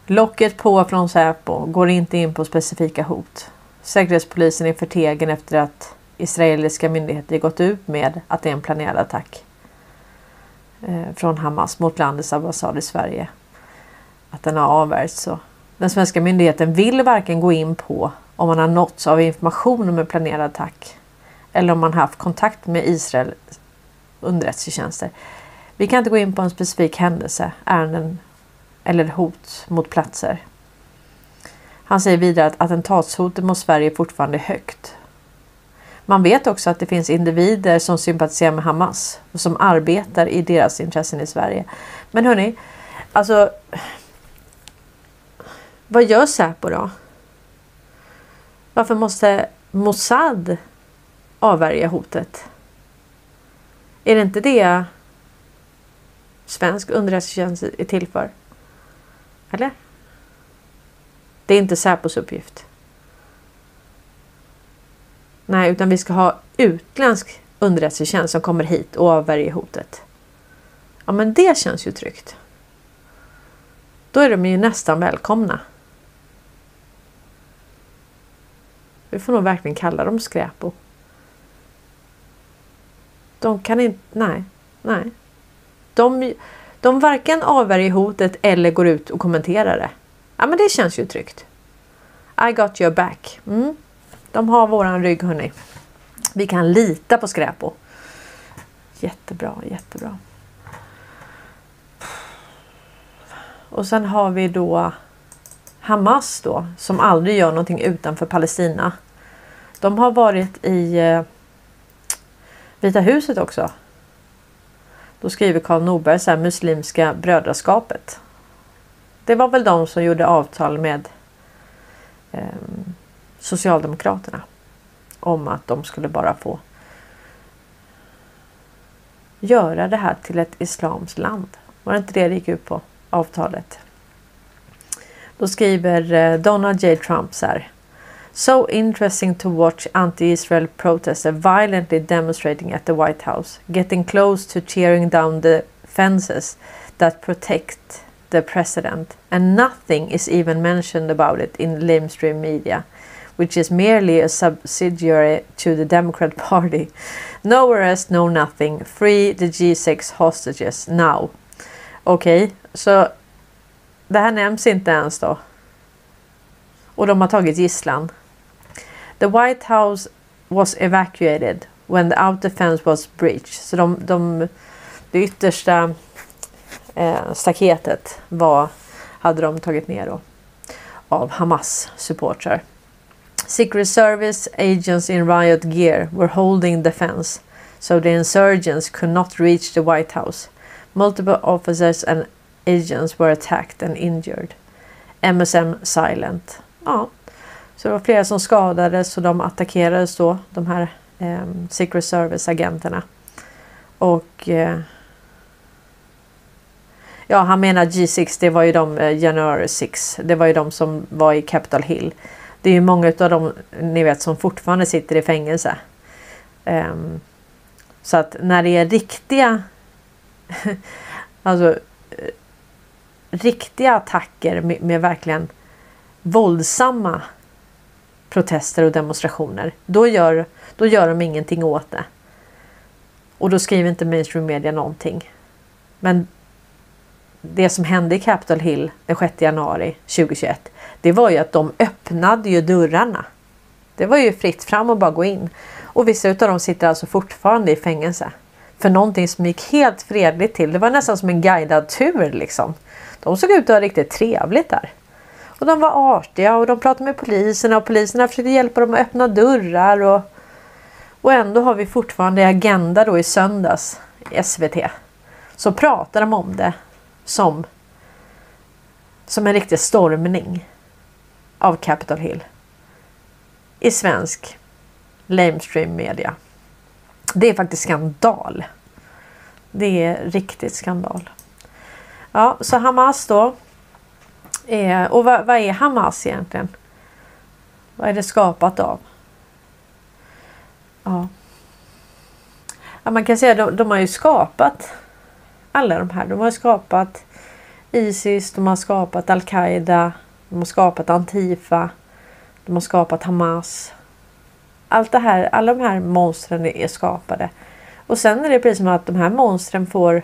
Locket på från Säpo går inte in på specifika hot. Säkerhetspolisen är förtegen efter att israeliska myndigheter gått ut med att det är en planerad attack eh, från Hamas mot landets ambassad i Sverige. Att den har avvärjts. Den svenska myndigheten vill varken gå in på om man har nåtts av information om en planerad attack eller om man haft kontakt med Israel underrättelsetjänster. Vi kan inte gå in på en specifik händelse, ärenden eller hot mot platser. Han säger vidare att attentatshotet mot Sverige fortfarande är högt. Man vet också att det finns individer som sympatiserar med Hamas och som arbetar i deras intressen i Sverige. Men hörni, alltså. Vad gör Säpo då? Varför måste Mossad avvärja hotet? Är det inte det svensk underrättelsetjänst är till för? Eller? Det är inte Säpos uppgift. Nej, utan vi ska ha utländsk underrättelsetjänst som kommer hit och avvärjer hotet. Ja, men det känns ju tryggt. Då är de ju nästan välkomna. Vi får nog verkligen kalla dem skräpo. De kan inte... Nej. Nej. De, de varken avvärjer hotet eller går ut och kommenterar det. Ja, men det känns ju tryggt. I got your back. Mm. De har våran rygg hörni. Vi kan lita på Skräpo. Jättebra, jättebra. Och sen har vi då Hamas då som aldrig gör någonting utanför Palestina. De har varit i eh, Vita huset också. Då skriver Karl Norberg så här, Muslimska brödraskapet. Det var väl de som gjorde avtal med eh, Socialdemokraterna om att de skulle bara få göra det här till ett islamskt land. Var det inte det det gick ut på, avtalet? Då skriver eh, Donald J Trump så här. So interesting to watch anti-Israel protesters violently demonstrating at the White House, getting close to tearing down the fences that protect the president, and nothing is even mentioned about it in lamestream media, which is merely a subsidiary to the Democrat Party. No arrest, no nothing. Free the G6 hostages now. Okej, okay, så det här nämns inte ens då. Och de har tagit gisslan. The White House was evacuated when the outer fence was breached. Så de, de, det yttersta eh, staketet var, hade de tagit ner då, av Hamas supportrar. Secret Service agents in riot gear were holding the fence so the insurgents could not reach the White House. Multiple officers and agents were attacked and injured. MSM silent. Ja, så det var flera som skadades och de attackerades då, de här eh, Secret Service-agenterna. Och eh, Ja, han menar G6, det var ju de, eh, January 6, det var ju de som var i Capitol Hill. Det är ju många av dem, ni vet, som fortfarande sitter i fängelse. Um, så att när det är riktiga, alltså riktiga attacker med, med verkligen våldsamma protester och demonstrationer. Då gör, då gör de ingenting åt det. Och då skriver inte mainstream media någonting. Men det som hände i Capitol Hill den 6 januari 2021. Det var ju att de öppnade ju dörrarna. Det var ju fritt fram och bara gå in. Och vissa av dem sitter alltså fortfarande i fängelse. För någonting som gick helt fredligt till. Det var nästan som en guidad tur liksom. De såg ut att ha riktigt trevligt där. Och de var artiga och de pratade med poliserna och poliserna försökte hjälpa dem att öppna dörrar. Och, och ändå har vi fortfarande Agenda då i söndags i SVT. Så pratar de om det som, som en riktig stormning av Capitol Hill i svensk lamestream media. Det är faktiskt skandal. Det är riktigt skandal. Ja, så Hamas då. Eh, och vad, vad, är Hamas egentligen? Vad är det skapat av? Ja. ja man kan säga att de, de har ju skapat alla de här. De har skapat Isis, de har skapat Al-Qaida, de har skapat Antifa, de har skapat Hamas. Allt det här, alla de här monstren är skapade. Och sen är det precis som att de här monstren får,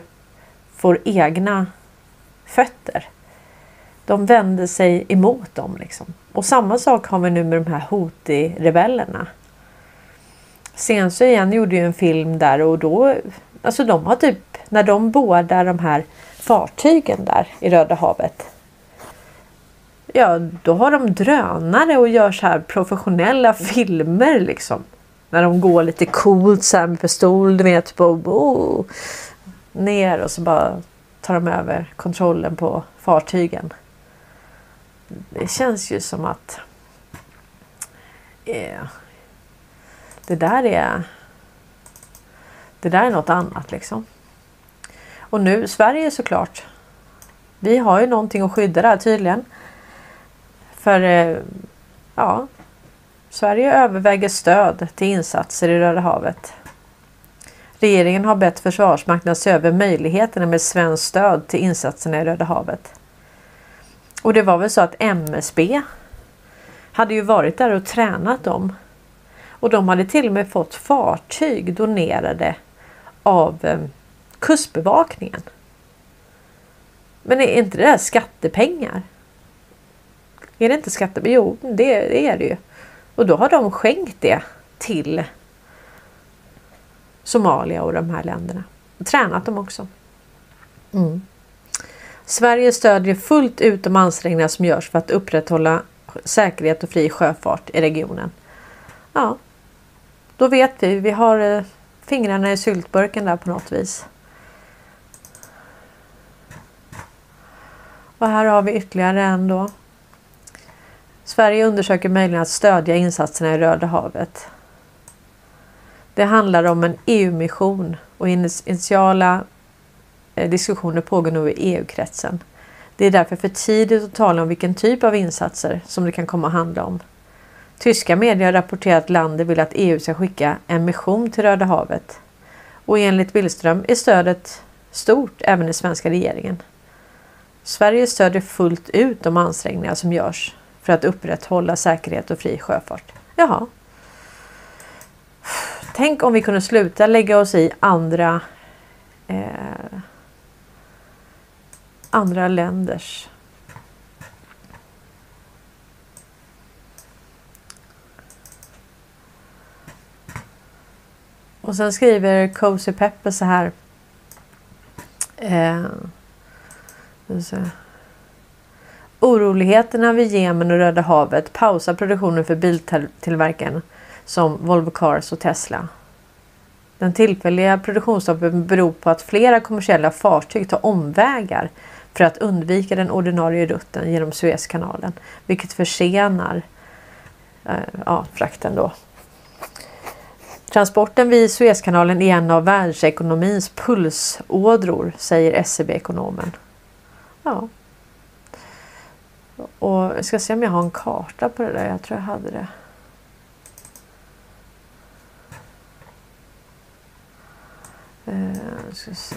får egna fötter. De vände sig emot dem. Liksom. Och samma sak har vi nu med de här Houthi-rebellerna. Sensu igen gjorde ju en film där och då, alltså de har typ när de bådar de här fartygen där i Röda havet. Ja, då har de drönare och gör så här professionella filmer liksom. När de går lite coolt så här med pistol, du vet, på oh, ner och så bara tar de över kontrollen på fartygen. Det känns ju som att eh, det där är det där är något annat liksom. Och nu Sverige såklart. Vi har ju någonting att skydda där tydligen. För eh, ja, Sverige överväger stöd till insatser i Röda havet. Regeringen har bett Försvarsmakten att se över möjligheterna med svenskt stöd till insatserna i Röda havet. Och det var väl så att MSB hade ju varit där och tränat dem. Och de hade till och med fått fartyg donerade av eh, kustbevakningen. Men är inte det där skattepengar? Är det inte skattepengar? Jo, det, det är det ju. Och då har de skänkt det till Somalia och de här länderna. Och tränat dem också. Mm. Sverige stödjer fullt ut de ansträngningar som görs för att upprätthålla säkerhet och fri sjöfart i regionen. Ja, då vet vi. Vi har eh, fingrarna i syltburken där på något vis. Och här har vi ytterligare en då. Sverige undersöker möjligheten att stödja insatserna i Röda havet. Det handlar om en EU-mission och initiala eh, diskussioner pågår nu i EU-kretsen. Det är därför för tidigt att tala om vilken typ av insatser som det kan komma att handla om. Tyska medier har rapporterat att landet vill att EU ska skicka en mission till Röda havet. Och enligt Billström är stödet stort även i svenska regeringen. Sverige stödjer fullt ut de ansträngningar som görs för att upprätthålla säkerhet och fri sjöfart. Jaha. Tänk om vi kunde sluta lägga oss i andra eh, andra länders Och sen skriver Cozy Pepper så här. Eh, Oroligheterna vid Jemen och Röda havet pausar produktionen för biltillverkaren som Volvo Cars och Tesla. Den tillfälliga produktionsstoppen beror på att flera kommersiella fartyg tar omvägar för att undvika den ordinarie rutten genom Suezkanalen, vilket försenar eh, ja, frakten då. Transporten vid Suezkanalen är en av världsekonomins pulsådror, säger SEB-ekonomen. Ja. Och jag ska se om jag har en karta på det där. Jag tror jag hade det. Eh, ska se.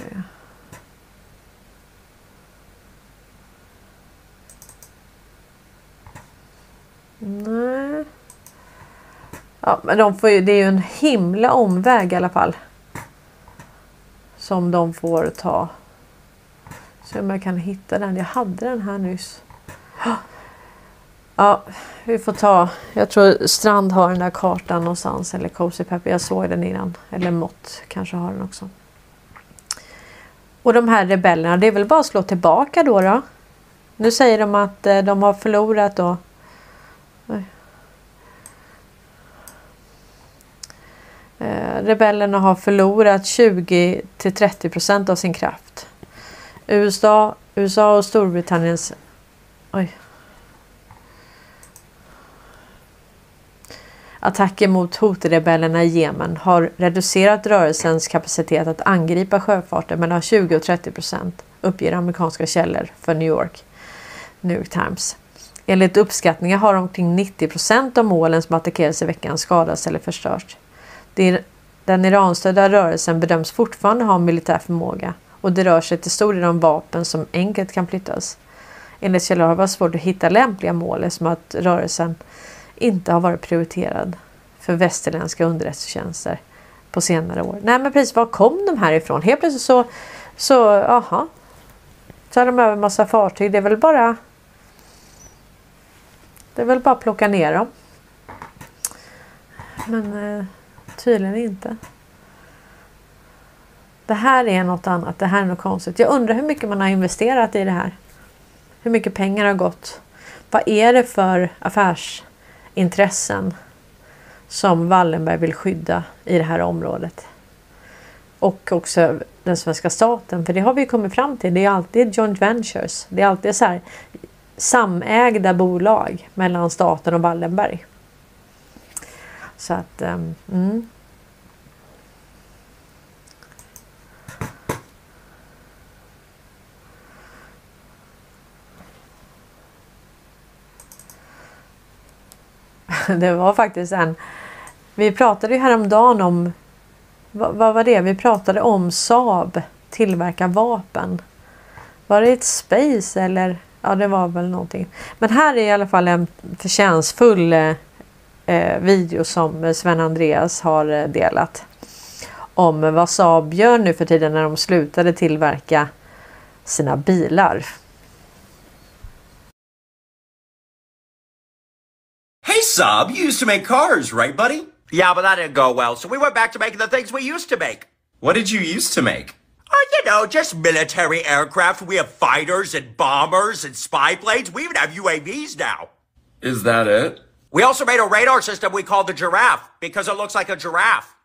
Nej. Ja, men de får ju, det är ju en himla omväg i alla fall. Som de får ta. Se om jag kan hitta den. Jag hade den här nyss. Ja, vi får ta. Jag tror Strand har den där kartan någonstans. Eller Cozy Pepper. Jag såg den innan. Eller Mott kanske har den också. Och de här rebellerna, det är väl bara att slå tillbaka då. då. Nu säger de att eh, de har förlorat då. Eh, rebellerna har förlorat 20 till 30 procent av sin kraft. USA, USA och Storbritanniens... Oj. Attacker mot hotrebellerna i Jemen har reducerat rörelsens kapacitet att angripa sjöfarten mellan 20 och 30 procent, uppger amerikanska källor för New York, New York Times. Enligt uppskattningar har omkring 90 procent av målen som attackerades i veckan skadats eller förstörts. Den Iranstödda rörelsen bedöms fortfarande ha militär förmåga och det rör sig till stor del om vapen som enkelt kan flyttas. Enligt källor har det varit svårt att hitta lämpliga mål som att rörelsen inte har varit prioriterad för västerländska underrättelsetjänster på senare år. Nej men precis, var kom de här ifrån? Helt plötsligt så, så aha. Så de över massa fartyg. Det är väl bara det är väl bara att plocka ner dem. Men eh, tydligen inte. Det här är något annat. Det här är något konstigt. Jag undrar hur mycket man har investerat i det här. Hur mycket pengar har gått? Vad är det för affärs intressen som Wallenberg vill skydda i det här området? Och också den svenska staten, för det har vi kommit fram till. Det är alltid joint ventures. Det är alltid så här samägda bolag mellan staten och Wallenberg. Så att, um, mm. Det var faktiskt en... Vi pratade ju häromdagen om... Vad, vad var det? Vi pratade om Saab tillverkar vapen. Var det ett Space eller? Ja, det var väl någonting. Men här är i alla fall en förtjänstfull eh, eh video som Sven Andreas har eh, delat. om vad Saab gör nu för tiden när de slutade tillverka sina bilar. Saab, you used to make cars, right, buddy? Yeah, but that didn't go well, so we went back to making the things we used to make. What did you used to make? Oh, you know, just military aircraft. We have fighters and bombers and spy planes. We even have UAVs now. Is that it? We also made a radar system we called the giraffe because it looks like a giraffe.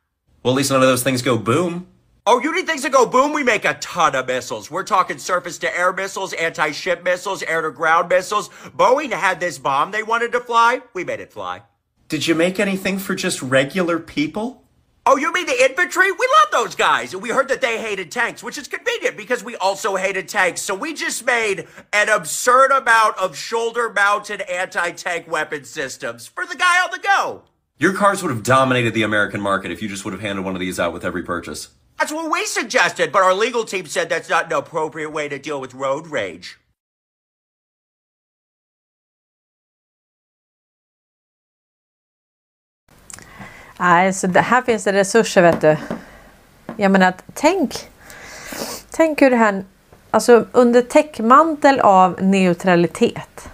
Well, at least none of those things go boom. Oh, you need things to go boom? We make a ton of missiles. We're talking surface to air missiles, anti ship missiles, air to ground missiles. Boeing had this bomb they wanted to fly. We made it fly. Did you make anything for just regular people? Oh, you mean the infantry? We love those guys. And we heard that they hated tanks, which is convenient because we also hated tanks. So we just made an absurd amount of shoulder mounted anti tank weapon systems for the guy on the go. Your cars would have dominated the American market if you just would have handed one of these out with every purchase. That's what we suggested, but our legal team said that's not an appropriate way to deal with road rage. Nej, så det, här finns det resurser vet du. Jag menar, tänk, tänk hur det här, alltså under täckmantel av neutralitet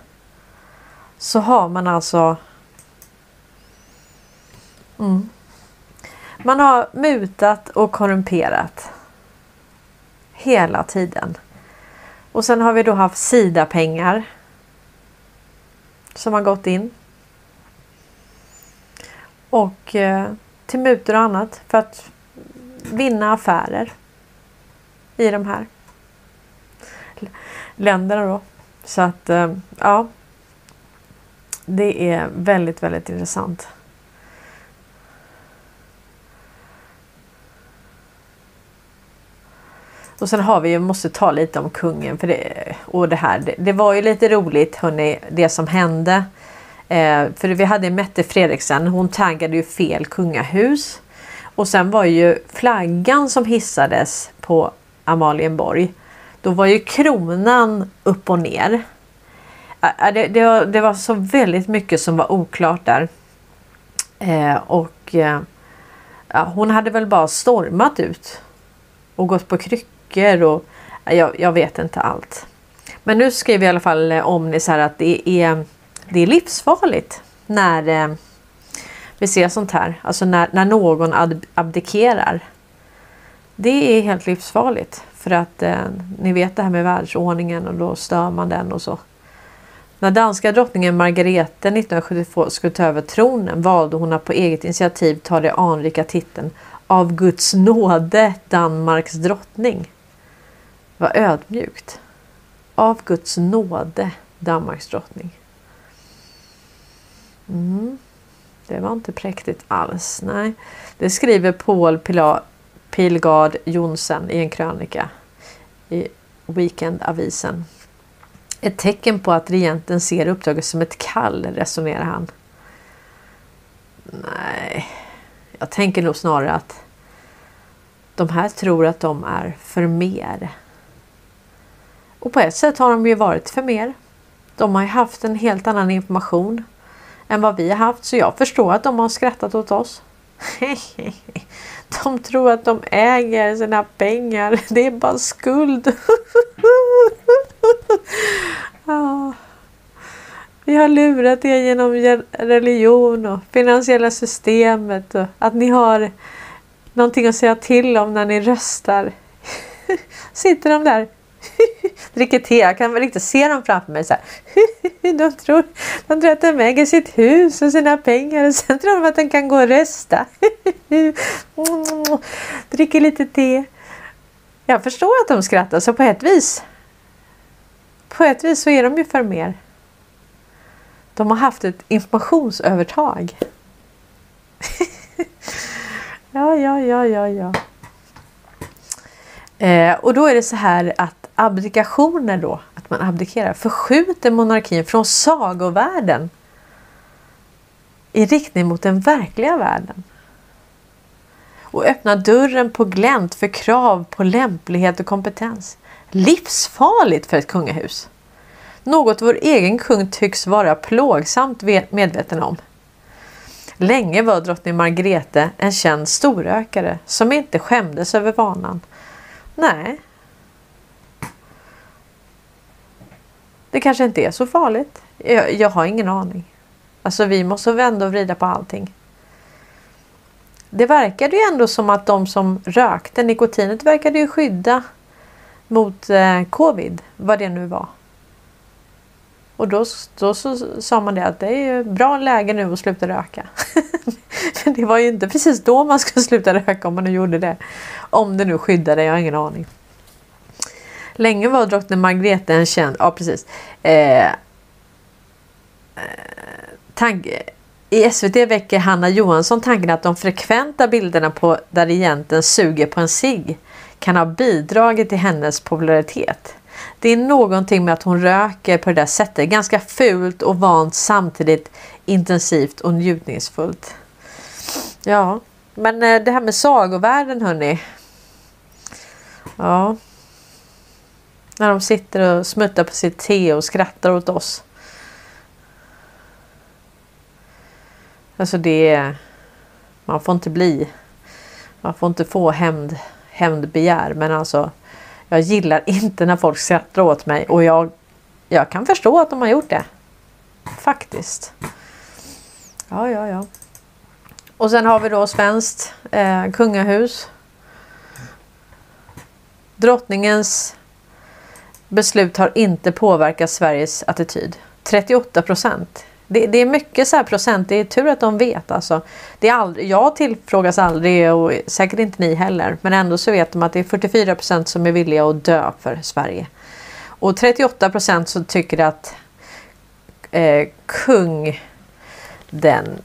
så har man alltså mm, man har mutat och korrumperat hela tiden. Och sen har vi då haft Sida-pengar som har gått in och eh, till mutor och annat för att vinna affärer i de här länderna då. Så att eh, ja. Det är väldigt, väldigt intressant. Och sen har vi ju, måste ta lite om kungen för det, och det här. Det, det var ju lite roligt hörni, det som hände. Eh, för vi hade Mette Fredriksen, hon taggade ju fel kungahus. Och sen var ju flaggan som hissades på Amalienborg. Då var ju kronan upp och ner. Eh, eh, det, det, var, det var så väldigt mycket som var oklart där. Eh, och eh, ja, hon hade väl bara stormat ut och gått på kryckor och eh, jag, jag vet inte allt. Men nu skriver i alla fall eh, Omnis här att det är det är livsfarligt när eh, vi ser sånt här. Alltså när, när någon ad, abdikerar. Det är helt livsfarligt. För att eh, ni vet det här med världsordningen och då stör man den och så. När danska drottningen Margarete 1972 skulle ta över tronen valde hon att på eget initiativ ta den anrika titeln av Guds nåde Danmarks drottning. Vad ödmjukt. Av Guds nåde Danmarks drottning. Mm. Det var inte präktigt alls. Nej. Det skriver Paul Pila Pilgard Jonsen i en krönika i Weekendavisen. Ett tecken på att regenten ser uppdraget som ett kall, resonerar han. Nej, jag tänker nog snarare att de här tror att de är för mer. Och på ett sätt har de ju varit för mer. De har ju haft en helt annan information än vad vi har haft så jag förstår att de har skrattat åt oss. De tror att de äger sina pengar. Det är bara skuld. Vi har lurat er genom religion och finansiella systemet och att ni har någonting att säga till om när ni röstar. Sitter de där dricker te. Jag kan väl inte se dem framför mig så här. De tror, de tror att de äger sitt hus och sina pengar och sen tror de att de kan gå och rösta. Dricker lite te. Jag förstår att de skrattar så på ett vis. På ett vis så är de ju för mer. De har haft ett informationsövertag. ja, ja, ja, ja, ja. Eh, och då är det så här att abdikationer då, att man abdikerar, förskjuter monarkin från sagovärlden i riktning mot den verkliga världen. Och öppnar dörren på glänt för krav på lämplighet och kompetens. Livsfarligt för ett kungahus. Något vår egen kung tycks vara plågsamt medveten om. Länge var drottning Margrethe en känd storrökare som inte skämdes över vanan. Nej. Det kanske inte är så farligt. Jag, jag har ingen aning. Alltså vi måste vända och vrida på allting. Det verkade ju ändå som att de som rökte nikotinet verkade ju skydda mot eh, covid, vad det nu var. Och då, då så sa man det att det är ju bra läge nu att sluta röka. det var ju inte precis då man skulle sluta röka om man nu gjorde det. Om det nu skyddade, jag har ingen aning. Länge var drottning Margrethe en känd, ja precis. Eh, eh tank, I SVT väcker Hanna Johansson tanken att de frekventa bilderna på där regenten suger på en cigg kan ha bidragit till hennes popularitet. Det är någonting med att hon röker på det där sättet. Ganska fult och vant samtidigt intensivt och njutningsfullt. Ja, men eh, det här med sagovärlden hörni. Ja. När de sitter och smuttar på sitt te och skrattar åt oss. Alltså det... Man får inte bli... Man får inte få hämnd, hämndbegär men alltså jag gillar inte när folk skrattar åt mig och jag, jag kan förstå att de har gjort det. Faktiskt. Ja, ja, ja. Och sen har vi då svenskt eh, kungahus. Drottningens beslut har inte påverkat Sveriges attityd. 38 procent. Det, det, är mycket så procent. Det är tur att de vet. Alltså. Det är aldrig, jag tillfrågas aldrig och säkert inte ni heller. Men ändå så vet de att det är 44 procent som är villiga att dö för Sverige. Och 38 procent som tycker att eh, kung den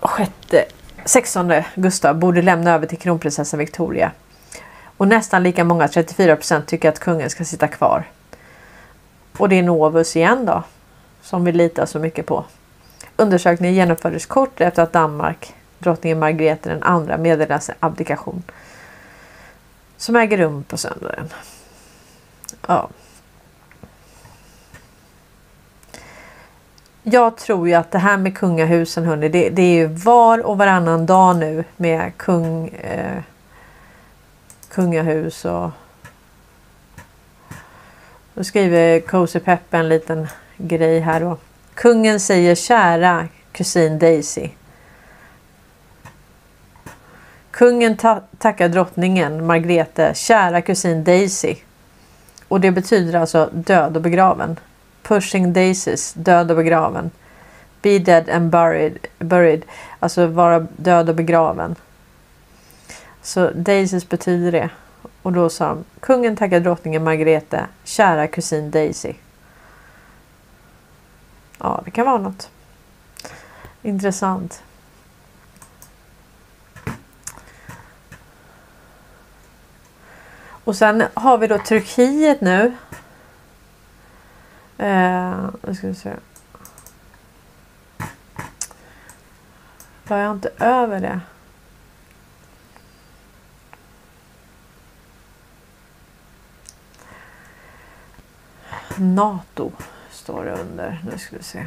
sjätte, 16 Gustav borde lämna över till kronprinsessan Victoria. Och nästan lika många, 34 procent, tycker att kungen ska sitta kvar. Och det är Novus igen då som vi litar så mycket på. Undersökningen genomfördes kort efter att Danmark, drottningen Margrethe den andra meddelade sin abdikation. Som äger rum på söndagen. Ja. Jag tror ju att det här med kungahusen hörni, det, det är ju var och varannan dag nu med kung, eh, kungahus och då skriver Cozy Peppe en liten grej här då. Kungen säger kära kusin Daisy. Kungen ta tackar drottningen Margrethe, kära kusin Daisy. Och det betyder alltså död och begraven. Pushing daisies, död och begraven. Be dead and buried, buried. alltså vara död och begraven. Så daisies betyder det. Och då sa de, kungen tackar drottningen Margrethe, kära kusin Daisy. Ja, det kan vara något. Intressant. Och sen har vi då Turkiet nu. Eh, nu ska vi se. Var jag inte över det? NATO står det under. Nu ska vi se.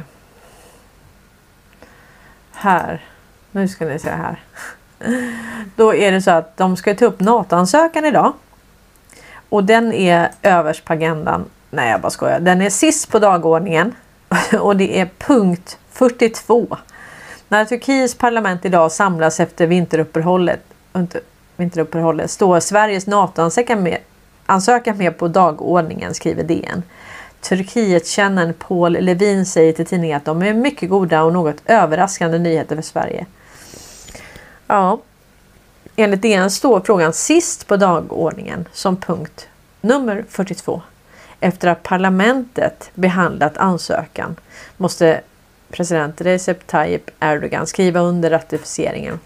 Här. Nu ska ni se här. Då är det så att de ska ta upp NATO-ansökan idag. Och den är överst på agendan. Nej, jag bara skojar. Den är sist på dagordningen. Och det är punkt 42. När Turkiets parlament idag samlas efter vinteruppehållet, vinteruppehållet står Sveriges NATO-ansökan med, ansökan med på dagordningen, skriver DN. Turkietkännaren Paul Levin säger till tidningen att de är mycket goda och något överraskande nyheter för Sverige. Ja, enligt DN står frågan sist på dagordningen som punkt nummer 42. Efter att parlamentet behandlat ansökan måste president Recep Tayyip Erdogan skriva under ratificeringen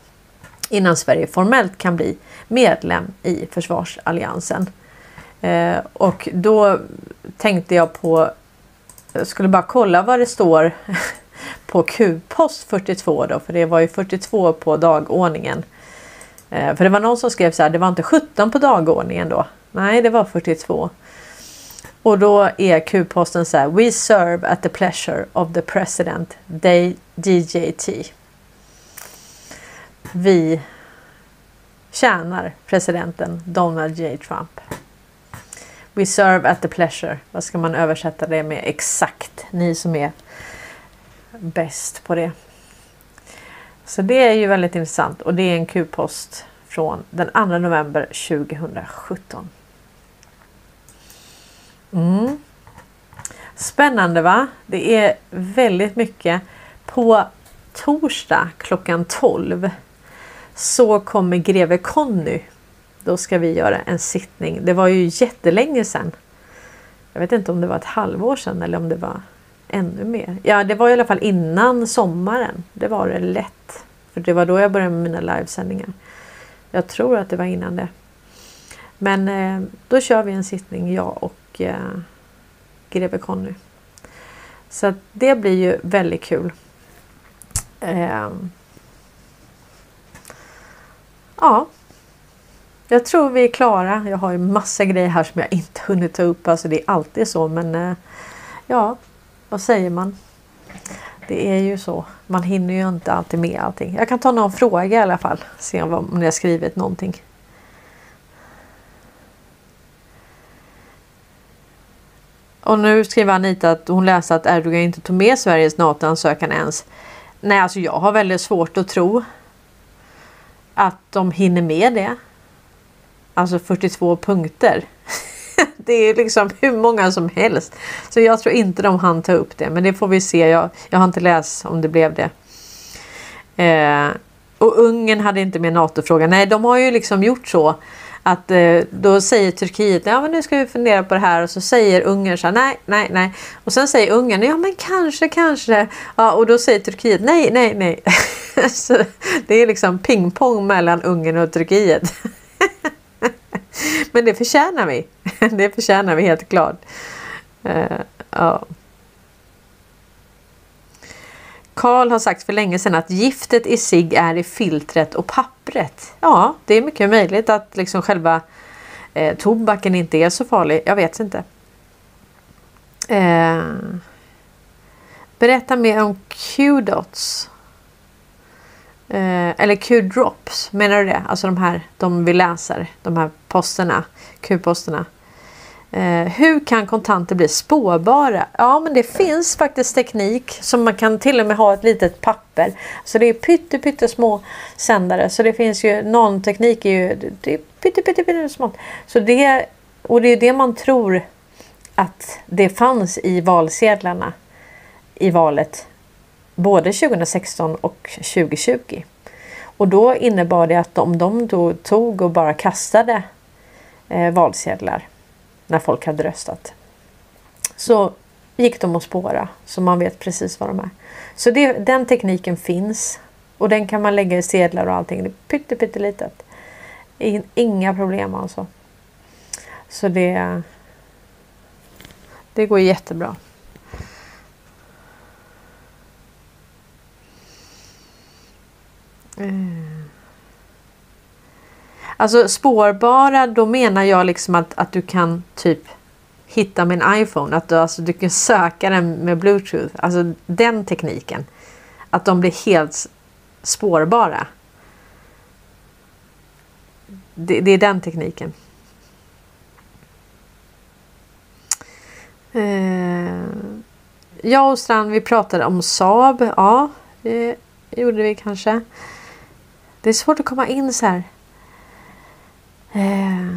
innan Sverige formellt kan bli medlem i försvarsalliansen. Eh, och då tänkte jag på, jag skulle bara kolla vad det står på Q-post 42 då, för det var ju 42 på dagordningen. Eh, för det var någon som skrev så här, det var inte 17 på dagordningen då. Nej, det var 42. Och då är Q-posten så här, We serve at the pleasure of the president, DJT. vi tjänar presidenten Donald J Trump. We serve at the pleasure. Vad ska man översätta det med exakt? Ni som är bäst på det. Så det är ju väldigt intressant och det är en Q-post från den 2 november 2017. Mm. Spännande va? Det är väldigt mycket. På torsdag klockan 12 så kommer greve Conny. Då ska vi göra en sittning. Det var ju jättelänge sedan. Jag vet inte om det var ett halvår sedan eller om det var ännu mer. Ja, det var i alla fall innan sommaren. Det var det lätt. För det var då jag började med mina livesändningar. Jag tror att det var innan det. Men eh, då kör vi en sittning, jag och eh, greve Conny. Så det blir ju väldigt kul. Eh, ja. Jag tror vi är klara. Jag har ju massa grejer här som jag inte hunnit ta upp. Alltså det är alltid så men eh, ja, vad säger man? Det är ju så. Man hinner ju inte alltid med allting. Jag kan ta någon fråga i alla fall. Se om ni har skrivit någonting. Och nu skriver Anita att hon läste att Erdogan inte tog med Sveriges NATO-ansökan ens. Nej, alltså jag har väldigt svårt att tro att de hinner med det. Alltså 42 punkter. det är liksom hur många som helst. Så jag tror inte de hann ta upp det. Men det får vi se. Jag, jag har inte läst om det blev det. Eh, och Ungern hade inte med NATO-frågan. Nej, de har ju liksom gjort så att eh, då säger Turkiet ja men nu ska vi fundera på det här och så säger Ungern så här, nej, nej, nej. Och sen säger Ungern ja men kanske, kanske. Ja, och då säger Turkiet nej, nej, nej. så det är liksom pingpong mellan Ungern och Turkiet. men det förtjänar vi. det förtjänar vi helt klart. Uh, ja. Karl har sagt för länge sedan att giftet i sig är i filtret och pappret. Ja, det är mycket möjligt att liksom själva eh, tobaken inte är så farlig. Jag vet inte. Eh, berätta mer om Q-dots. Eh, eller Q-drops, menar du det? Alltså de här, de vi läser, de här posterna, Q-posterna. Eh, hur kan kontanter bli spårbara? Ja, men det finns faktiskt teknik som man kan till och med ha ett litet papper. Så det är pytte, pytte små sändare. Så det finns ju någon teknik är ju det är pytte, pytte, pytte smått. Så det, och det är det man tror att det fanns i valsedlarna i valet både 2016 och 2020. Och då innebar det att om de då tog och bara kastade eh, valsedlar när folk hade röstat. Så gick de att spåra så man vet precis var de är. Så det, den tekniken finns och den kan man lägga i sedlar och allting. Det är pytte, pyttelitet. Inga problem alltså. Så det, det går jättebra. Mm. Alltså spårbara, då menar jag liksom att, att du kan typ hitta min iPhone. Att du, alltså, du kan söka den med bluetooth. Alltså den tekniken. Att de blir helt spårbara. Det, det är den tekniken. Eh, jag och Strand vi pratade om Saab. Ja, det gjorde vi kanske. Det är svårt att komma in så här. Eh,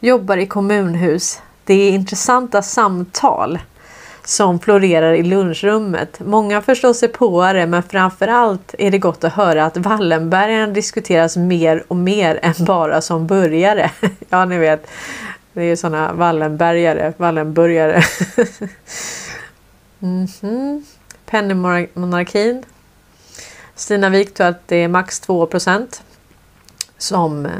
jobbar i kommunhus. Det är intressanta samtal som florerar i lunchrummet. Många förstår sig på det men framförallt är det gott att höra att Wallenbergarna diskuteras mer och mer än bara som börjare. ja, ni vet. Det är sådana Wallenbergare, Wallenburgare. mm -hmm. Pennymonarkin. Stina Wik tror att det är max 2 procent som eh,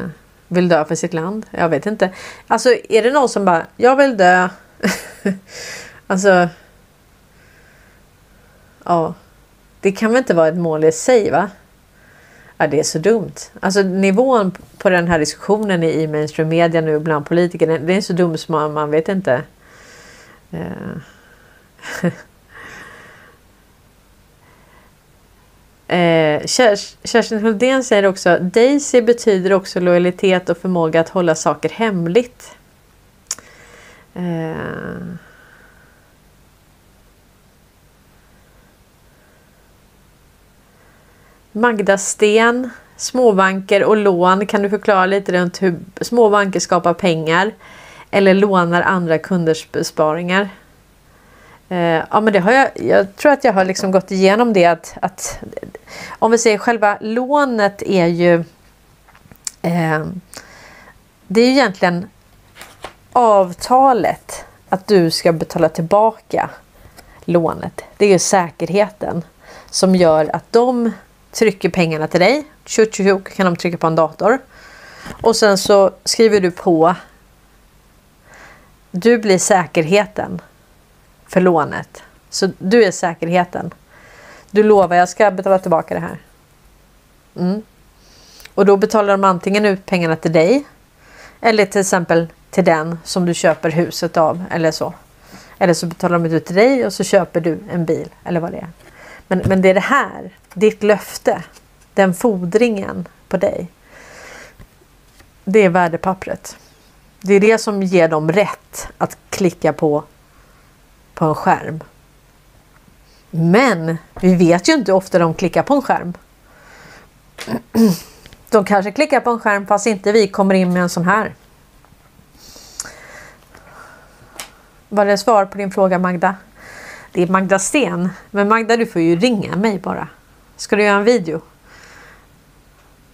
vill dö för sitt land. Jag vet inte. Alltså är det någon som bara, jag vill dö. alltså. Ja. Det kan väl inte vara ett mål i sig va? Ja, det är så dumt. Alltså nivån på den här diskussionen i mainstream media nu bland politiker, det är så dumt som man, man vet inte. Eh. Eh, Kers- Kerstin Hultén säger också Daisy betyder också lojalitet och förmåga att hålla saker hemligt. Eh, Magda Sten, småbanker och lån. Kan du förklara lite runt hur småbanker skapar pengar eller lånar andra kunders besparingar? Eh, ja, men det har jag. Jag tror att jag har liksom gått igenom det att, att om vi säger själva lånet är ju. Eh, det är ju egentligen avtalet att du ska betala tillbaka lånet. Det är ju säkerheten som gör att de trycker pengarna till dig. Tjup, tjup, tjup, kan de trycka på en dator. Och sen så skriver du på. Du blir säkerheten för lånet. Så du är säkerheten. Du lovar jag ska betala tillbaka det här. Mm. Och då betalar de antingen ut pengarna till dig. Eller till exempel till den som du köper huset av eller så. Eller så betalar de ut till dig och så köper du en bil eller vad det är. Men, men det är det här, ditt löfte, den fordringen på dig. Det är värdepappret. Det är det som ger dem rätt att klicka på på en skärm. Men vi vet ju inte hur ofta de klickar på en skärm. De kanske klickar på en skärm fast inte vi kommer in med en sån här. Var det svar på din fråga Magda? Det är Magda Sten. Men Magda du får ju ringa mig bara. Ska du göra en video?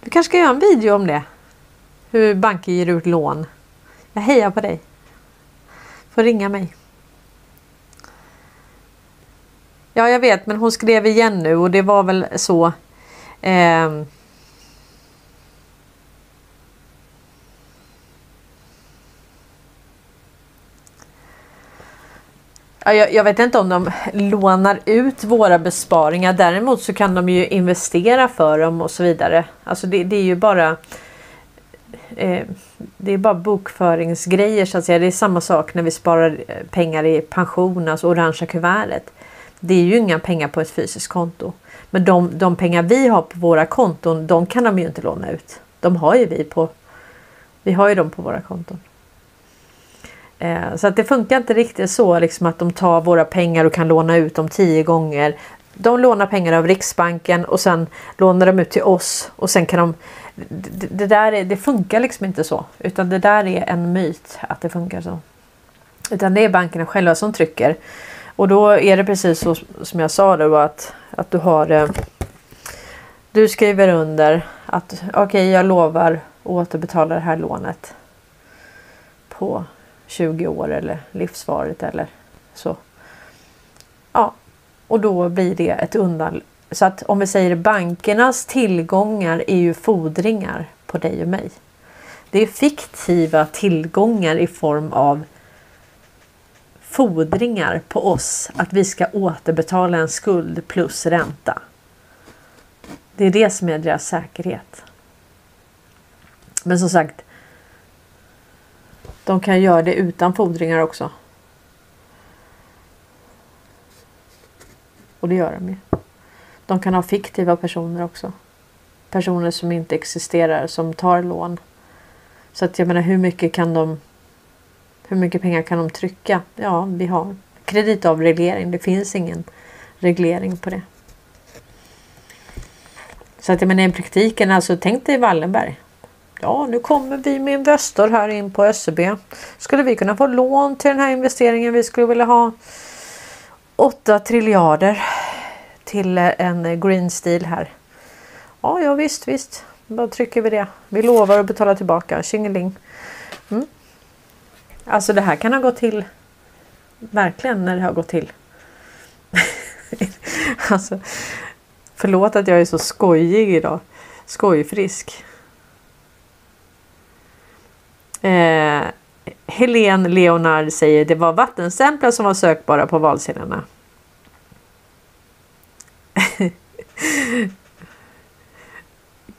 Du kanske ska göra en video om det. Hur banker ger ut lån. Jag hejar på dig. Får ringa mig. Ja, jag vet, men hon skrev igen nu och det var väl så. Eh, Ja, jag, jag, vet inte om de lånar ut våra besparingar. Däremot så kan de ju investera för dem och så vidare. Alltså det, det är ju bara eh, det är bara bokföringsgrejer så att säga. Det är samma sak när vi sparar eh, pengar i pension, alltså orangea kuvertet. Det är ju inga pengar på ett fysiskt konto. Men de, de pengar vi har på våra konton, de kan de ju inte låna ut. De har ju vi på. Vi har ju dem på våra konton. Eh, så att det funkar inte riktigt så liksom att de tar våra pengar och kan låna ut dem tio gånger. De lånar pengar av Riksbanken och sen lånar de ut till oss och sen kan de. Det, det där är, det funkar liksom inte så utan det där är en myt att det funkar så. Utan det är bankerna själva som trycker. Och då är det precis så som jag sa då att, att du har eh, Du skriver under att okej okay, jag lovar att återbetala det här lånet. På 20 år eller livsvarigt eller så. Ja, och då blir det ett undan. Så att om vi säger bankernas tillgångar är ju fordringar på dig och mig. Det är fiktiva tillgångar i form av fordringar på oss att vi ska återbetala en skuld plus ränta. Det är det som är deras säkerhet. Men som sagt. De kan göra det utan fordringar också. Och det gör de ju. De kan ha fiktiva personer också. Personer som inte existerar som tar lån. Så att jag menar hur mycket kan de hur mycket pengar kan de trycka? Ja, vi har kreditavreglering. Det finns ingen reglering på det. Så att jag menar i praktiken, alltså tänk dig Wallenberg. Ja, nu kommer vi med Investor här in på SEB. Skulle vi kunna få lån till den här investeringen? Vi skulle vilja ha 8 triljarder till eh, en Green Steel här. Ja, ja visst, visst. Då trycker vi det. Vi lovar att betala tillbaka. Tjingeling. Alltså det här kan ha gått till verkligen när det har gått till. alltså, förlåt att jag är så skojig idag. Skojfrisk. Eh, Helene Leonard säger det var vattenstämplar som var sökbara på valsedlarna.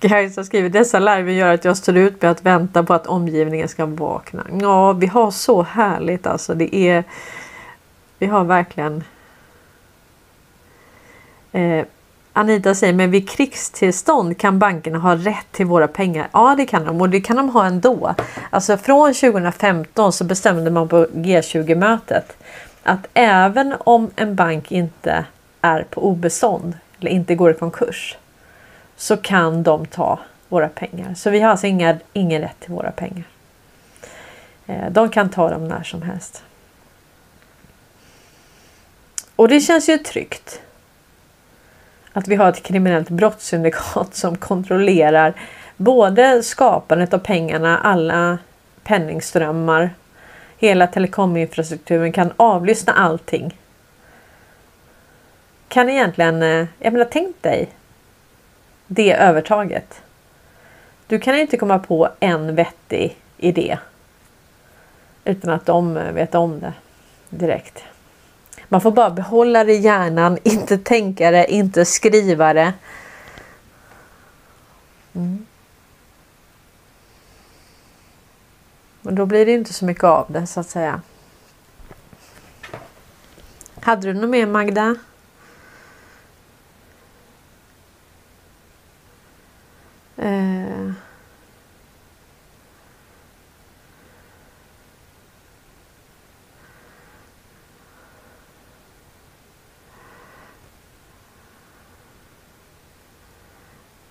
Kajsa skriver dessa larver gör att jag står ut med att vänta på att omgivningen ska vakna. Ja, vi har så härligt alltså. Det är. Vi har verkligen. Eh, Anita säger, men vid krigstillstånd kan bankerna ha rätt till våra pengar? Ja, det kan de och det kan de ha ändå. Alltså från 2015 så bestämde man på G20-mötet att även om en bank inte är på obestånd eller inte går i konkurs så kan de ta våra pengar. Så vi har alltså inga, ingen rätt till våra pengar. Eh, de kan ta dem när som helst. Och det känns ju tryggt. Att vi har ett kriminellt brottssyndikat som kontrollerar både skapandet av pengarna, alla penningströmmar, hela telekominfrastrukturen, kan avlyssna allting. Kan egentligen, eh, jag menar tänk dig det övertaget. Du kan inte komma på en vettig idé utan att de eh, vet om det direkt. Man får bara behålla det i hjärnan, inte tänka det, inte skriva det. Mm. Men då blir det inte så mycket av det så att säga. Hade du något mer Magda? Eh.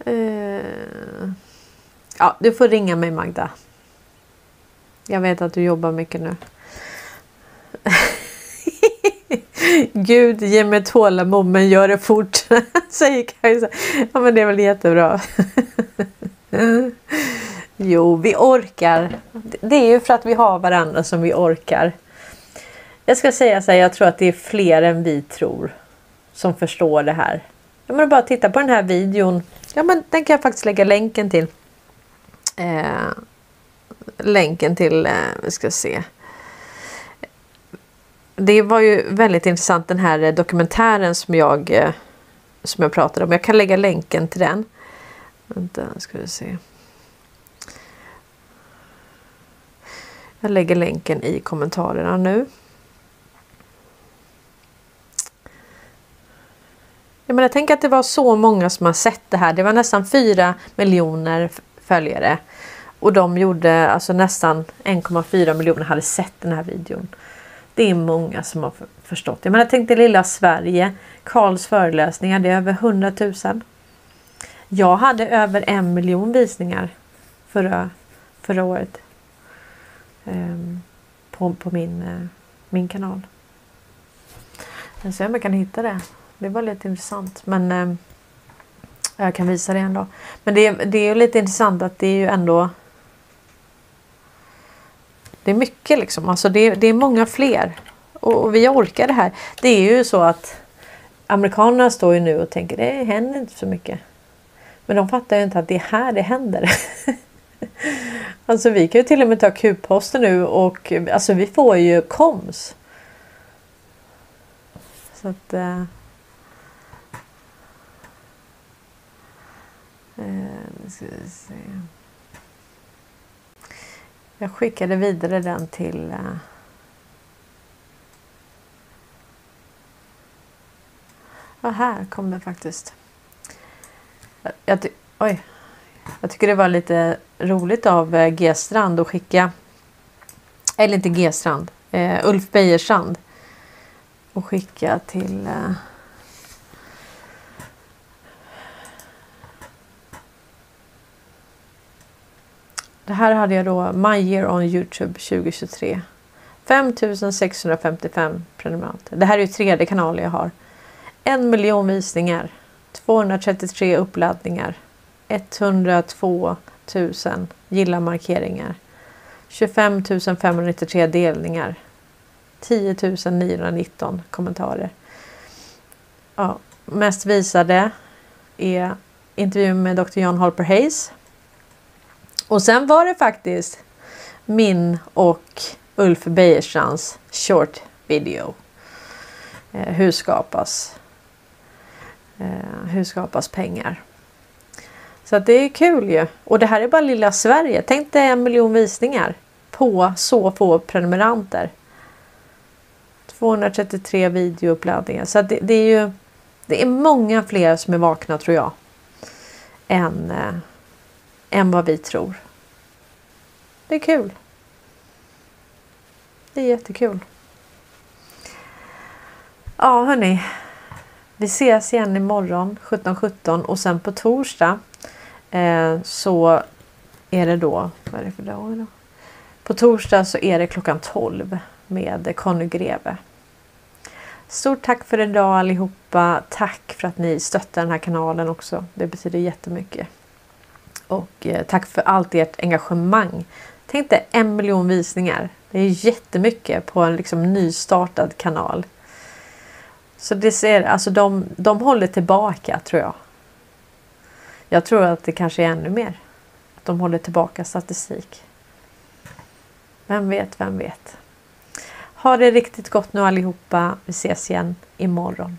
Eh. Ja, du får ringa mig Magda. Jag vet att du jobbar mycket nu. Gud ge mig tålamod men gör det fort, säger Kajsa. Ja men det är väl jättebra. jo, vi orkar. Det är ju för att vi har varandra som vi orkar. Jag ska säga så här, jag tror att det är fler än vi tror som förstår det här. Jag menar bara titta på den här videon. Ja, men den kan jag faktiskt lägga länken till. Eh, länken till, eh, vi ska se. Det var ju väldigt intressant den här eh, dokumentären som jag eh, som jag pratade om. Jag kan lägga länken till den. Vänta, ska vi se. Jag lägger länken i kommentarerna nu. Jag menar, tänk att det var så många som har sett det här. Det var nästan 4 miljoner följare. Och de gjorde alltså nästan 1,4 miljoner hade sett den här videon. Det är många som har förstått. Jag menar, tänk det lilla Sverige. Karls föreläsningar, det är över 100 000. Jag hade över en miljon visningar förra, förra året. Um, på, på min, uh, min kanal. Jag ser om jag kan hitta det. Det var lite intressant. Men um, jag kan visa det ändå. Men det, det är ju lite intressant att det är ju ändå det är mycket liksom. Alltså det, det är många fler. Och, och, vi orkar det här. Det är ju så att amerikanerna står ju nu och tänker det händer inte så mycket. Men de fattar ju inte att det är här det händer. alltså vi kan ju till och med ta Q-posten nu och alltså vi får ju koms. Så att... Eh, eh, ska vi se. Jag skickade vidare den till eh, Ja, här kom den faktiskt. Jag, ty oj. jag tycker det var lite roligt av eh, G-strand att skicka, eller inte G-strand, uh, Ulf Bejerstrand och skicka till uh, Det här hade jag då My Year on Youtube 2023. 5655 prenumeranter. Det här är ju tredje kanalen jag har. En miljon visningar. 233 uppladdningar. 102 000 gilla-markeringar. 25 593 delningar. 10 919 kommentarer. Ja, mest visade är intervjun med Dr. John Holper Hayes och sen var det faktiskt min och Ulf Bejerstrands short video. Eh, hur skapas eh, hur skapas pengar? Så att det är kul ju. Och det här är bara lilla Sverige. Tänk dig en miljon visningar på så få prenumeranter. 233 videouppladdningar. Så det, det, är ju Det är många fler som är vakna tror jag. Än, eh, än vad vi tror. Det är kul. Det är jättekul. Ja hörni. Vi ses igen imorgon 17.17 och sen på torsdag eh, så är det då, vad är det för dag idag? På torsdag så är det klockan 12 med Conny Greve. Stort tack för idag allihopa. Tack för att ni stöttar den här kanalen också. Det betyder jättemycket. Och eh, tack för allt ert engagemang. Tänk dig en miljon visningar. Det är jättemycket på en liksom nystartad kanal. Så det ser, alltså de, de håller tillbaka tror jag. Jag tror att det kanske är ännu mer. Att de håller tillbaka statistik. Vem vet, vem vet. Ha det riktigt gott nu allihopa. Vi ses igen imorgon.